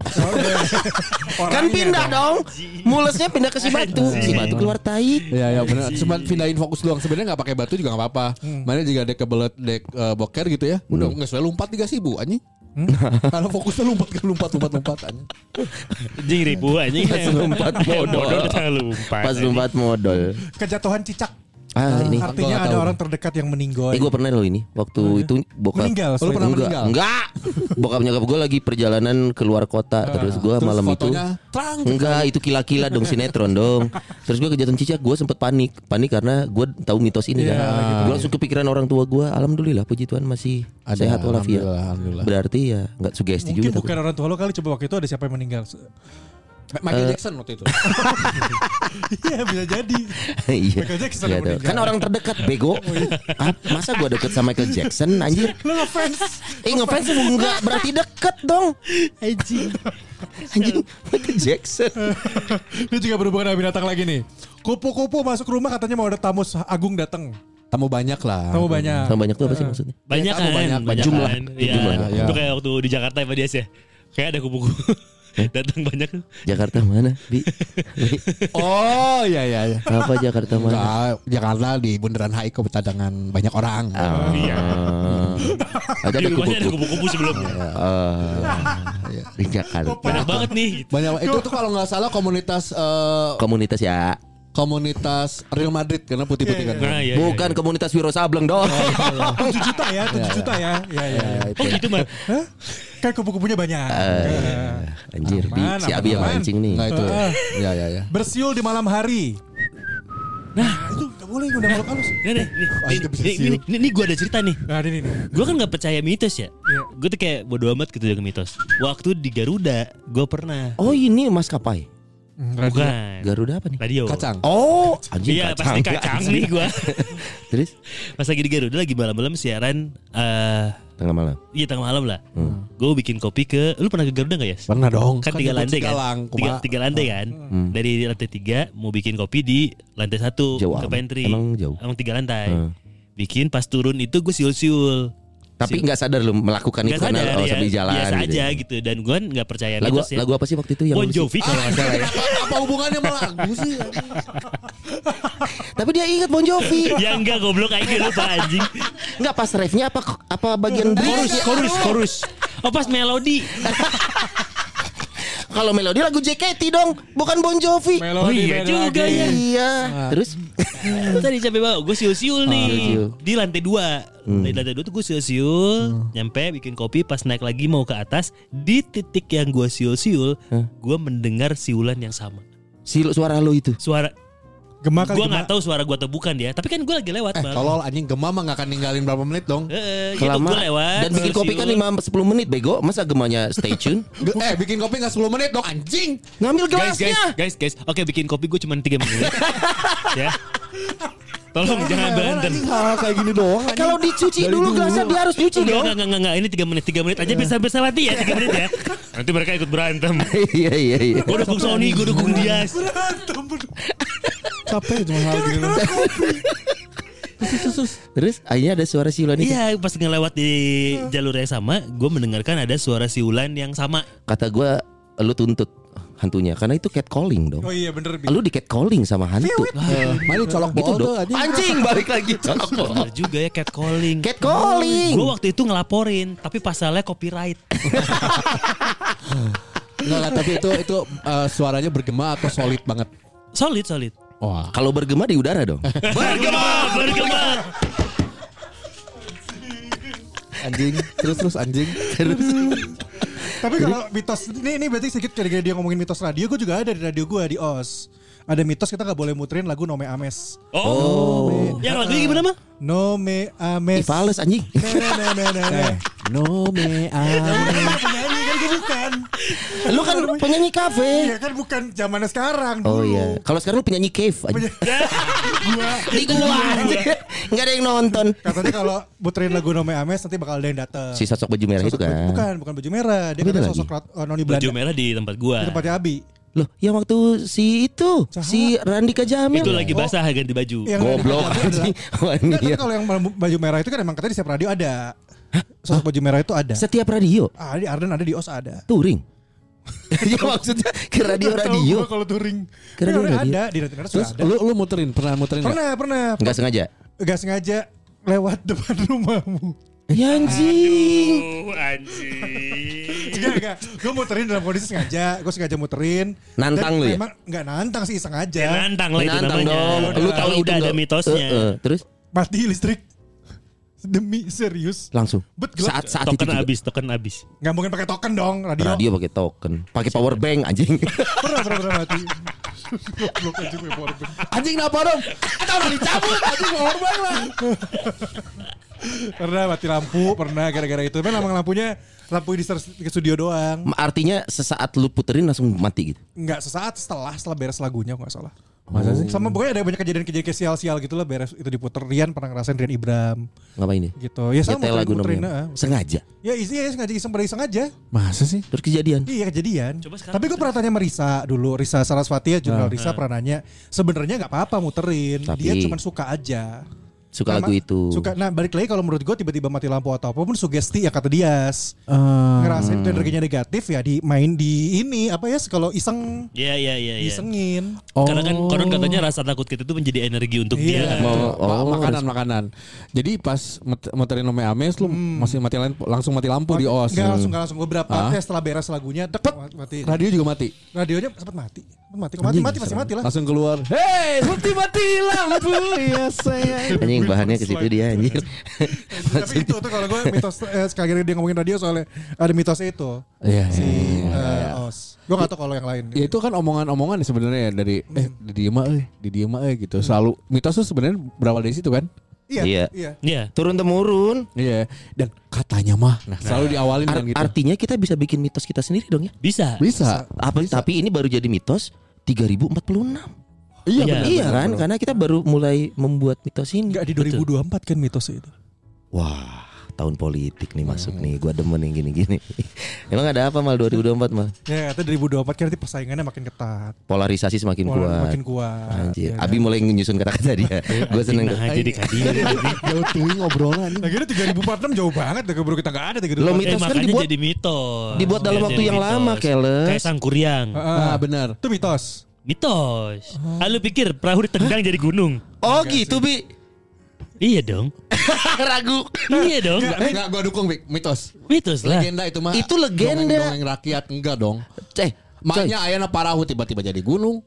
S5: kan pindah dong. Mulesnya pindah ke si batu. Si batu keluar tai.
S3: Iya ya benar. Cuma pindahin fokus doang. Sebenarnya nggak pakai batu juga nggak apa-apa. Mana jika dek kebelet dek eh, boker gitu ya. Udah nggak sesuai lompat tiga ribu anjing. [laughs] Karena fokusnya lompat ke lompat lompat lompat anjing.
S2: Jing ribu anjing.
S5: Pas lompat [laughs] modal. Pas lompat modal.
S4: Kejatuhan cicak.
S5: Ah ini.
S3: Gua
S4: Artinya ada
S3: tahu.
S4: orang terdekat yang meninggal.
S5: Eh gue pernah loh ini waktu itu bokap
S4: Meninggal,
S3: Oh, lu pernah
S5: enggak,
S3: meninggal?
S5: enggak. [laughs] Bokap nyokap gue lagi perjalanan keluar kota terus gue malam itu
S3: terang.
S5: enggak itu kila-kila dong sinetron dong. Terus gue kejatuhan cicak gue sempet panik panik karena gue tahu mitos ini
S3: Iya,
S5: kan. Gue langsung kepikiran orang tua gue. Alhamdulillah puji Tuhan masih
S3: Ada,
S5: sehat walafiat. Berarti ya nggak sugesti
S4: Mungkin
S5: juga.
S4: bukan
S5: tapi.
S4: orang tua lo kali coba waktu itu ada siapa yang meninggal.
S3: Michael Jackson waktu itu. [laughs]
S4: Iya bisa jadi. [laughs]
S5: Iya.
S4: Michael Jackson
S5: Iya. Kan orang terdekat bego. Ah, Masa gue deket sama Michael Jackson [laughs] anjir?
S4: Lo ngefans.
S5: Eh ngefans enggak berarti deket dong. Anjing. Anjing Michael Jackson.
S4: Ini juga berhubungan dengan binatang lagi nih. Kupu-kupu masuk rumah katanya mau ada tamu agung datang.
S3: Tamu banyak lah.
S4: Tamu banyak.
S5: Sama banyak tuh apa sih maksudnya?
S2: Banyak
S3: Ya, kamu
S2: kan,
S3: banyak,
S2: banyak
S5: jumlah.
S2: kan. Iya.
S3: Ya.
S2: Itu kayak waktu di Jakarta ya Pak Dias ya. Kayak ada kupu-kupu datang banyak.
S5: Jakarta mana? Bi? Bi? [laughs]
S3: Oh iya iya iya.
S5: Apa Jakarta mana?
S3: Enggak, Jakarta di Bundaran HI kebecadangan banyak orang.
S5: Oh.
S2: Iya. [laughs]
S5: Ada
S2: Di rumahnya ada
S5: kupu-kupu.
S2: sebelumnya.
S5: Oh. Di Jakarta.
S2: Banyak banget nih. gitu.
S3: Banyak itu tuh kalau nggak salah komunitas eh,
S5: Komunitas ya.
S3: Komunitas Real Madrid karena putih-putih kan.
S2: Nah, iya, iya,
S5: Bukan komunitas Wiro Sableng dong.
S4: 7 juta ya, 7 juta ya. Iya iya.
S3: Ya, itu.
S2: Oh gitu mah.
S4: Hah? Kan kupu-kupunya banyak.
S5: Eh, Anjir, Bi,
S4: Aman,
S5: si Abi yang mancing nih.
S3: Nah itu.
S4: Ah.
S3: Ya ya ya.
S4: Bersiul di malam hari. Nah, itu gak boleh udah makhluk halus.
S2: Nih, nih, nih, nih, nih, gue ada cerita nih.
S4: Nah, ini nih.
S2: Gue kan gak percaya mitos ya.
S4: Iya.
S2: Gue tuh kayak bodo amat gitu dengan mitos. Waktu di Garuda, gue pernah.
S5: Oh ini maskapai.
S2: Bukan.
S5: Garuda apa nih?
S2: Radio.
S3: Kacang.
S5: Oh, anjing
S2: Iya,
S5: kacang.
S2: pasti kacang nih gue. [laughs]
S5: Terus
S2: Pas lagi di Garuda lagi malam-malam siaran. eh
S5: tengah malam.
S2: Iya tengah malam lah. Gue bikin kopi ke. Lu pernah ke Garuda gak ya?
S3: Pernah dong.
S2: Kan tiga
S3: jemput
S2: lantai kan?
S3: Cigalang,
S2: Tiga, tiga lantai kan? Dari lantai tiga mau bikin kopi di lantai satu
S5: Jauh
S2: ke pantry.
S5: Emang jauh?
S2: Emang tiga lantai.
S5: Hmm.
S2: Bikin pas turun itu gue siul-siul.
S5: Tapi nggak sadar lu melakukan itu
S2: Gak
S5: karena
S2: sadar
S5: oh,
S2: ya,
S5: sambil jalan.
S2: biasa
S5: gitu.
S2: aja gitu. Dan gue gak percaya
S5: Lagu
S2: mitos ya.
S5: lagu apa sih waktu itu yang
S2: Bon? Jovi kalau nggak salah ya. [laughs]
S3: Apa hubungannya sama lagu sih?
S5: Tapi dia ingat Bon Jovi. [laughs]
S2: Ya enggak goblok aja lupa anjing.
S5: Enggak pas refnya apa apa bagian
S2: Chorus, chorus, chorus. Oh pas melodi. [laughs]
S5: Kalau melodi lagu JKT dong, bukan Bon Jovi.
S2: Oh iya juga ya.
S5: Iya. Terus [laughs]
S2: Tadi capek banget. Gue siul-siul nih.
S5: siul-siul.
S2: Di lantai dua. Di lantai dua tuh gue siul-siul. Nyampe bikin kopi. Pas naik lagi mau ke atas. Di titik yang gue siul-siul. Gue mendengar siulan yang sama.
S5: si suara lo itu.
S2: Suara.
S4: Gemak kali
S2: Gue nggak tahu suara gue atau bukan ya. Tapi kan gue lagi lewat
S3: Eh,
S2: bang.
S3: tolol anjing gemam mah gak akan ninggalin berapa menit dong.
S2: Eh, gitu
S5: Kelama
S2: gue lewat.
S5: dan bikin kopi kan
S2: siul-siul.
S5: 5 10 menit bego. Masa gemanya stay tune? [laughs]
S3: Ge- Eh bikin kopi gak 10 menit dong anjing.
S5: Ngambil
S2: Guys, guys,
S5: gelasnya.
S2: guys, guys. Oke, bikin kopi gue cuma 3 menit. [laughs] ya. Tolong jangan berantem.
S3: Hal kayak gini doang.
S5: Kalau dicuci
S3: Dari
S5: dulu gelasnya dia harus
S2: Enggak,
S5: dong.
S2: enggak, enggak, enggak, ini 3 menit, 3 menit aja bisa bisa mati ya, 3 menit ya. Nanti mereka ikut berantem. [laughs]
S5: Iya iya iya.
S2: Gue dukung Sony, gue dukung Dias.
S3: Capek cuma hal gini doang.
S5: Terus akhirnya ada suara siulan itu.
S2: Iya, pas ngelewat di jalur yang sama, gue mendengarkan ada suara siulan yang sama.
S5: Kata gua lu tuntut hantunya karena itu cat calling dong.
S4: Oh iya bener. Bi.
S5: Lu di cat calling sama hantu.
S3: Eh, Mari colok
S5: Gitu
S3: bol
S5: dong.
S3: tuh anjing.
S5: Balik lagi colok bol.
S2: Bener juga ya cat calling.
S5: Cat calling.
S2: Gue waktu itu ngelaporin, tapi pasalnya copyright. [laughs]
S3: Enggak lah, tapi itu itu eh, suaranya bergema atau solid banget.
S2: Solid, solid.
S3: Wah.
S5: Kalau bergema di udara dong. [laughs]
S2: Bergema, bergema.
S3: Anjing, terus terus anjing.
S4: Tapi kalau mitos ini ini berarti sedikit gara-gara dia ngomongin mitos radio, gue juga ada di radio gue di OS. Ada mitos kita nggak boleh muterin lagu Nome Ames.
S2: Oh, yang lagunya gimana mah?
S4: Nome Ames.
S5: Ivales anjing.
S4: Nah, [laughs] nah, bukan.
S5: Lu kan penyanyi kafe.
S4: Iya kan bukan zamannya sekarang
S5: Oh
S4: dulu.
S5: iya. Kalau sekarang lu penyanyi cave aja. Di gua aja. Enggak ada yang nonton.
S4: Katanya kalau muterin lagu Nome Ames nanti bakal ada yang datang.
S5: Si sosok baju merah itu
S4: Sosok baju-
S5: kan.
S4: Bukan, bukan baju merah. Dia kan sosok uh, noni
S2: Baju
S4: Belanda.
S2: merah di tempat
S4: Di
S2: gua.
S4: tempatnya Abi.
S5: Loh, yang waktu si itu, si Randika Jamil.
S2: Itu lagi basah ganti baju.
S4: Yang
S5: Goblok anjing.
S4: Tapi
S5: ya.
S4: kalau yang baju merah itu kan emang katanya di setiap radio ada. Sosok baju merah itu ada.
S5: Setiap radio
S4: Ah, di Arden ada di OS ada.
S5: touring. [laughs] ya maksudnya ke radio-radio.
S4: Tahu gua kalau touring.
S5: Ke
S4: Iya,
S5: radio-radio.
S4: ada di radio
S3: Terus
S4: sudah ada.
S3: lu lu muterin, pernah muterin?
S4: Pernah, pernah.
S5: Enggak sengaja.
S4: Gak sengaja lewat [laughs] depan rumahmu.
S5: Ya anjing.
S2: Oh, anjing.
S4: Enggak, enggak. Gue muterin dalam kondisi sengaja. Gue sengaja muterin.
S5: Nantang lu ya?
S4: Memang enggak nantang sih, sengaja.
S2: Ya, nantang lah itu
S5: Nantang
S2: namanya.
S5: dong.
S2: Lu tahu udah ada mitosnya.
S5: Eh, eh, Terus
S4: Mati listrik. Demi serius.
S5: langsung.
S4: Bet gelap.
S5: Saat saat itu
S2: Token
S5: juga.
S2: habis, token habis.
S4: Nggak mungkin pakai token dong radio.
S5: Radio pakai token, pakai power bank anjing. [laughs]
S4: Pernah, pernah, pernah mati. Goblok gue power bank.
S3: Anjing kenapa dong? Atau udah dicabut anjing korban lah.
S4: Pernah mati lampu, pernah gara-gara itu. Memang lampu lampunya lampu di ke studio doang.
S5: Artinya sesaat lu puterin langsung mati gitu.
S4: Enggak sesaat setelah setelah beres lagunya nggak salah.
S3: Masa sih?
S4: Sama pokoknya ada banyak kejadian-kejadian kayak sial-sial gitu lah beres itu diputer. Rian pernah ngerasain Rian Ibram
S5: Ngapain dia?
S4: gitu. Ya sama
S5: Nyetel lagu namanya. Sengaja.
S4: ah. Ya isi ya sengaja iseng pada iseng aja.
S3: Masa sih?
S5: Terus kejadian.
S4: Iya kejadian.
S2: Coba sekarang
S4: Tapi gue pernah tanya sama Risa dulu, Risa Saraswati ya jurnal Risa pernah nanya, sebenarnya nggak apa-apa muterin,
S5: Tapi-
S4: dia cuma suka aja.
S5: Suka
S4: Nah,
S5: lagu itu.
S4: Suka. Nah balik lagi kalau menurut gue tiba-tiba mati lampu atau apa pun sugesti yang kata Dias.
S3: Eh,
S4: Ngerasain itu energinya negatif ya di main di ini apa ya kalau iseng
S2: Iya, iya, iya, iya.
S4: isengin.
S2: Karena kan konon katanya rasa takut kita itu menjadi energi untuk
S4: Iya.
S2: dia.
S5: Mau
S3: Ma-
S5: oh,
S3: makanan makanan. Jadi pas mut- muterin Ome Ames lu masih mati lampu, langsung mati lampu di OS.
S4: Enggak langsung enggak langsung beberapa
S3: Ah.
S4: setelah beres lagunya dek, mati.
S3: Radio juga mati.
S4: Radionya sempat mati. Mati. Mati mati pasti mati lah.
S3: Langsung keluar. Hei, mati mati lampu ya saya.
S5: anjing bahannya ke situ dia anjir.
S4: Tapi itu tuh kalau gue mitos eh, sekali lagi dia ngomongin radio soalnya ada mitosnya itu.
S3: Iya.
S4: Si
S3: iya.
S4: eh, OS. Gue gak tau kalau yang lain.
S3: Ya itu kan omongan-omongan sebenarnya ya dari eh di diem eh di diem eh gitu. Selalu mitos tuh sebenarnya berawal dari situ kan?
S4: Iya.
S5: Iya.
S4: Iya.
S2: Iya.
S5: Turun temurun.
S3: Iya. Dan katanya mah nah, selalu diawalin
S5: Ar-
S3: dengan gitu.
S5: Artinya kita bisa bikin mitos kita sendiri dong ya.
S2: Bisa.
S3: Bisa.
S5: Apa tapi ini baru jadi mitos 3046.
S3: Iya
S2: Iya.
S3: benar.
S5: iya
S3: benar,
S5: kan?
S3: benar.
S5: Karena kita baru mulai membuat mitos ini.
S4: Enggak di 2024 kan mitosnya itu.
S5: Wah, tahun politik nih masuk nih. Gua demen yang gini-gini. [laughs] Emang ada apa mal 2024 mal?
S4: Ya, kata 2024 kan nanti persaingannya makin ketat.
S5: Polarisasi semakin
S4: Pola-
S5: kuat.
S4: Makin kuat.
S5: Anjir,
S4: Ya kan?
S5: Abi mulai nyusun kata-kata dia. [laughs] Gue seneng.
S2: Nah, jadi kadir.
S3: Jauh tuing ngobrolan
S4: kira 3046 jauh banget deh baru kita enggak ada 3046.
S5: Lo
S2: Eh,
S5: mitos kan
S2: makanya
S5: dibuat
S2: jadi mitos.
S5: dibuat dalam
S2: Biar
S5: waktu
S2: jadi
S5: yang
S2: mitos.
S5: lama, Keles.
S2: Kayak sangkuriang.
S3: Ah benar.
S4: Itu mitos.
S2: Mitos. Ah, lu pikir perahu ditendang jadi gunung?
S5: Oh gitu bi.
S2: Iya dong. [laughs]
S5: Ragu.
S2: Iya dong.
S3: Enggak, enggak gua dukung Bik, mitos.
S2: Mitos lah.
S3: Legenda itu mah.
S5: Itu legenda.
S3: Dongeng, rakyat enggak dong.
S5: Eh, coy,
S3: Maknya ayana parahu tiba-tiba jadi gunung.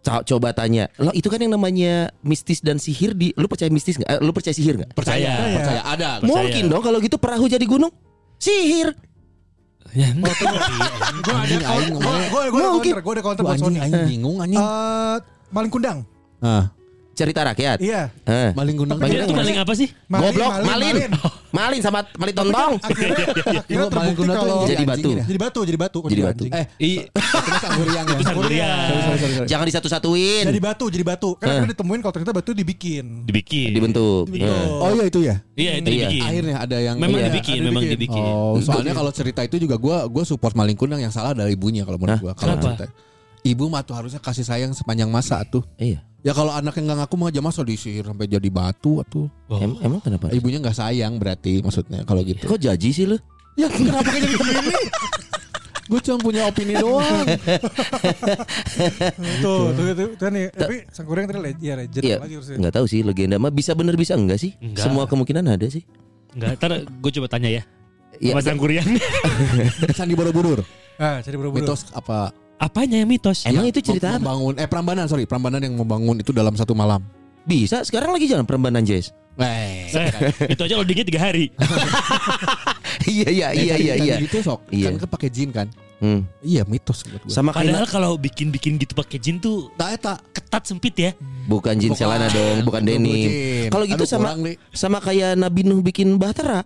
S5: co- coba tanya. Lo itu kan yang namanya mistis dan sihir di lu percaya mistis nggak? Eh, lu percaya sihir nggak?
S2: Percaya.
S3: Percaya ada.
S2: Percaya.
S5: Mungkin dong kalau gitu perahu jadi gunung. Sihir.
S2: Ya, enggak. [laughs]
S4: Gue ada
S3: ngomongnya.
S4: gue gue ada counter, gue ada counter
S3: Tuh,
S4: buat
S3: anjing
S4: Sony.
S3: bingung anjing.
S4: Eh, maling kundang.
S3: Ah,
S5: Cerita rakyat.
S4: Iya.
S5: Eh.
S3: maling gundang.
S2: Maling itu maling apa sih?
S5: Goblok, malin. Malin sama malin tontong.
S4: Akhirnya, akhirnya
S3: Maling [laughs]
S4: terbukti
S3: gundang tuh
S5: Jadi batu.
S4: jadi batu, jadi batu,
S5: Jadi batu.
S4: anjing.
S3: Eh,
S2: Iya.
S3: itu mah sangguriang ya. Sorry.
S5: Jangan disatu-satuin.
S4: Jadi batu, jadi batu. Kan akhirnya ditemuin kalau ternyata batu dibikin.
S2: Dibikin.
S5: Dibentuk. Eh.
S3: Oh iya itu ya.
S2: Iya, itu
S5: Iya.
S2: dibikin.
S3: Akhirnya ada yang
S2: Memang
S3: Iya.
S2: dibikin, memang
S4: dibikin.
S3: Oh, soalnya kalau cerita itu juga gua gua support maling kundang yang salah dari ibunya kalau menurut. Kalau
S2: Kenapa?
S3: Ibu mah tuh harusnya kasih sayang sepanjang masa tuh.
S5: Iya.
S3: Ya kalau anak yang nggak ngaku mah aja masa disihir sampai jadi batu atuh.
S5: Em- emang kenapa?
S3: Ibunya nggak sayang berarti maksudnya kalau gitu.
S5: Kok jaji sih lu?
S3: Ya kenapa kayak jadi begini? Gue cuma punya opini doang.
S4: Tuh, tuh, tuh, tuh, nih. Tapi Sangkuriang tadi le- ya legend
S5: Iya.
S4: lagi harusnya.
S5: Nggak tahu sih legenda mah bisa bener bisa enggak sih?
S2: Enggak.
S5: Semua kemungkinan ada sih.
S2: Enggak, ntar gue coba tanya ya.
S5: Iya.
S2: Sama sangkuriang. [laughs]
S3: Sandi Borobudur.
S4: Ah, jadi buru-buru.
S3: Mitos apa?
S2: Apanya yang mitos?
S5: Emang
S3: Ya,
S5: itu cerita apa?
S3: membangun eh Prambanan sorry Prambanan yang membangun itu dalam satu malam.
S5: Bisa sekarang lagi jalan perembanan Jazz.
S3: Eh,
S2: Eh, itu aja loadingnya tiga hari. [laughs]
S5: iya iya iya iya iya.
S3: Gitu sok.
S5: Iya.
S3: Kan pakai jin kan.
S5: Hmm.
S3: Iya mitos menurut gua.
S5: Sama
S2: Padahal
S5: kayak
S2: kalau bikin-bikin gitu pakai jin tuh
S3: Tak eta.
S2: ketat sempit ya.
S5: bukan Jin Selana dong, bukan Denny. Kalau gitu sama sama kayak Nabi Nuh bikin bahtera.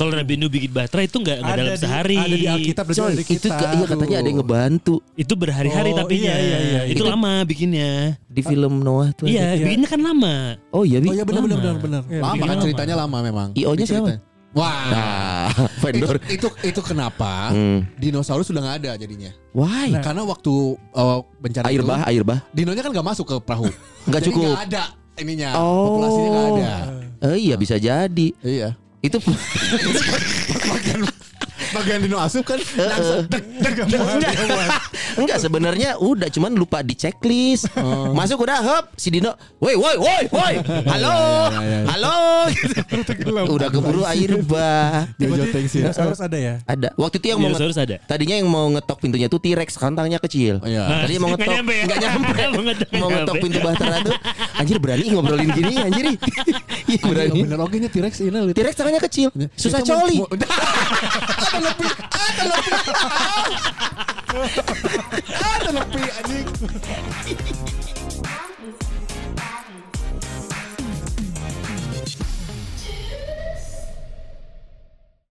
S2: Kalau Nabi Nuh bikin batra itu nggak nggak
S4: Ada
S2: dalam
S4: di-
S2: sehari.
S4: Ada di Alkitab, ada
S5: Coy,
S4: di
S5: itu
S4: kita.
S5: ka- iya katanya ada yang ngebantu
S2: Itu berhari-hari
S4: Oh,
S2: tapi
S4: iya, iya, iya.
S2: Itu
S5: Itu-
S2: lama bikinnya.
S5: di film Noah tuh.
S2: Iya,
S5: ada.
S2: bikinnya kan lama.
S5: Oh iya.
S3: Oh iya benar benar benar benar.
S4: Iya,
S3: Lama kan ceritanya lama memang.
S5: IO-nya siapa?
S3: Wah.
S5: Nah, [laughs]
S3: Itu,
S5: vendor.
S3: itu itu kenapa
S5: Hmm.
S3: dinosaurus sudah nggak ada jadinya.
S5: Why?
S3: Karena waktu uh, bencana
S5: air
S3: itu,
S5: bah, air bah.
S3: dinonya kan nggak masuk ke perahu.
S5: Nggak cukup.
S3: nggak ada ininya.
S5: Oh.
S3: Populasinya nggak ada.
S5: Eh, iya bisa jadi.
S3: Iya.
S5: Itu [laughs]
S3: bagian bagian dino asup kan langsung deg, deg, deg,
S5: enggak, enggak sebenarnya udah cuman lupa di checklist.
S3: Oh.
S5: Masuk udah hop si Dino, woi woi woi woi, [laughs] halo, halo, gitu. udah keburu air bah.
S3: dia joteng sih.
S4: Dinosaurus ada ya?
S5: Ada. Waktu itu yang mau
S2: ada.
S5: tadinya yang mau ngetok pintunya tuh T-Rex kan tangannya kecil.
S3: Oh, iya.
S5: Tadinya mau ngetok
S2: nyampe ya?
S5: nggak nyampe. [laughs]
S2: Mau ngetok,
S5: pintu bahtera tuh. Anjir berani ngobrolin gini anjir. Iya berani.
S3: Bener oke nya T-Rex ini.
S5: T-Rex tangannya kecil. Susah coli. [laughs]
S3: mau- Ada lebih, ada lebih anjing.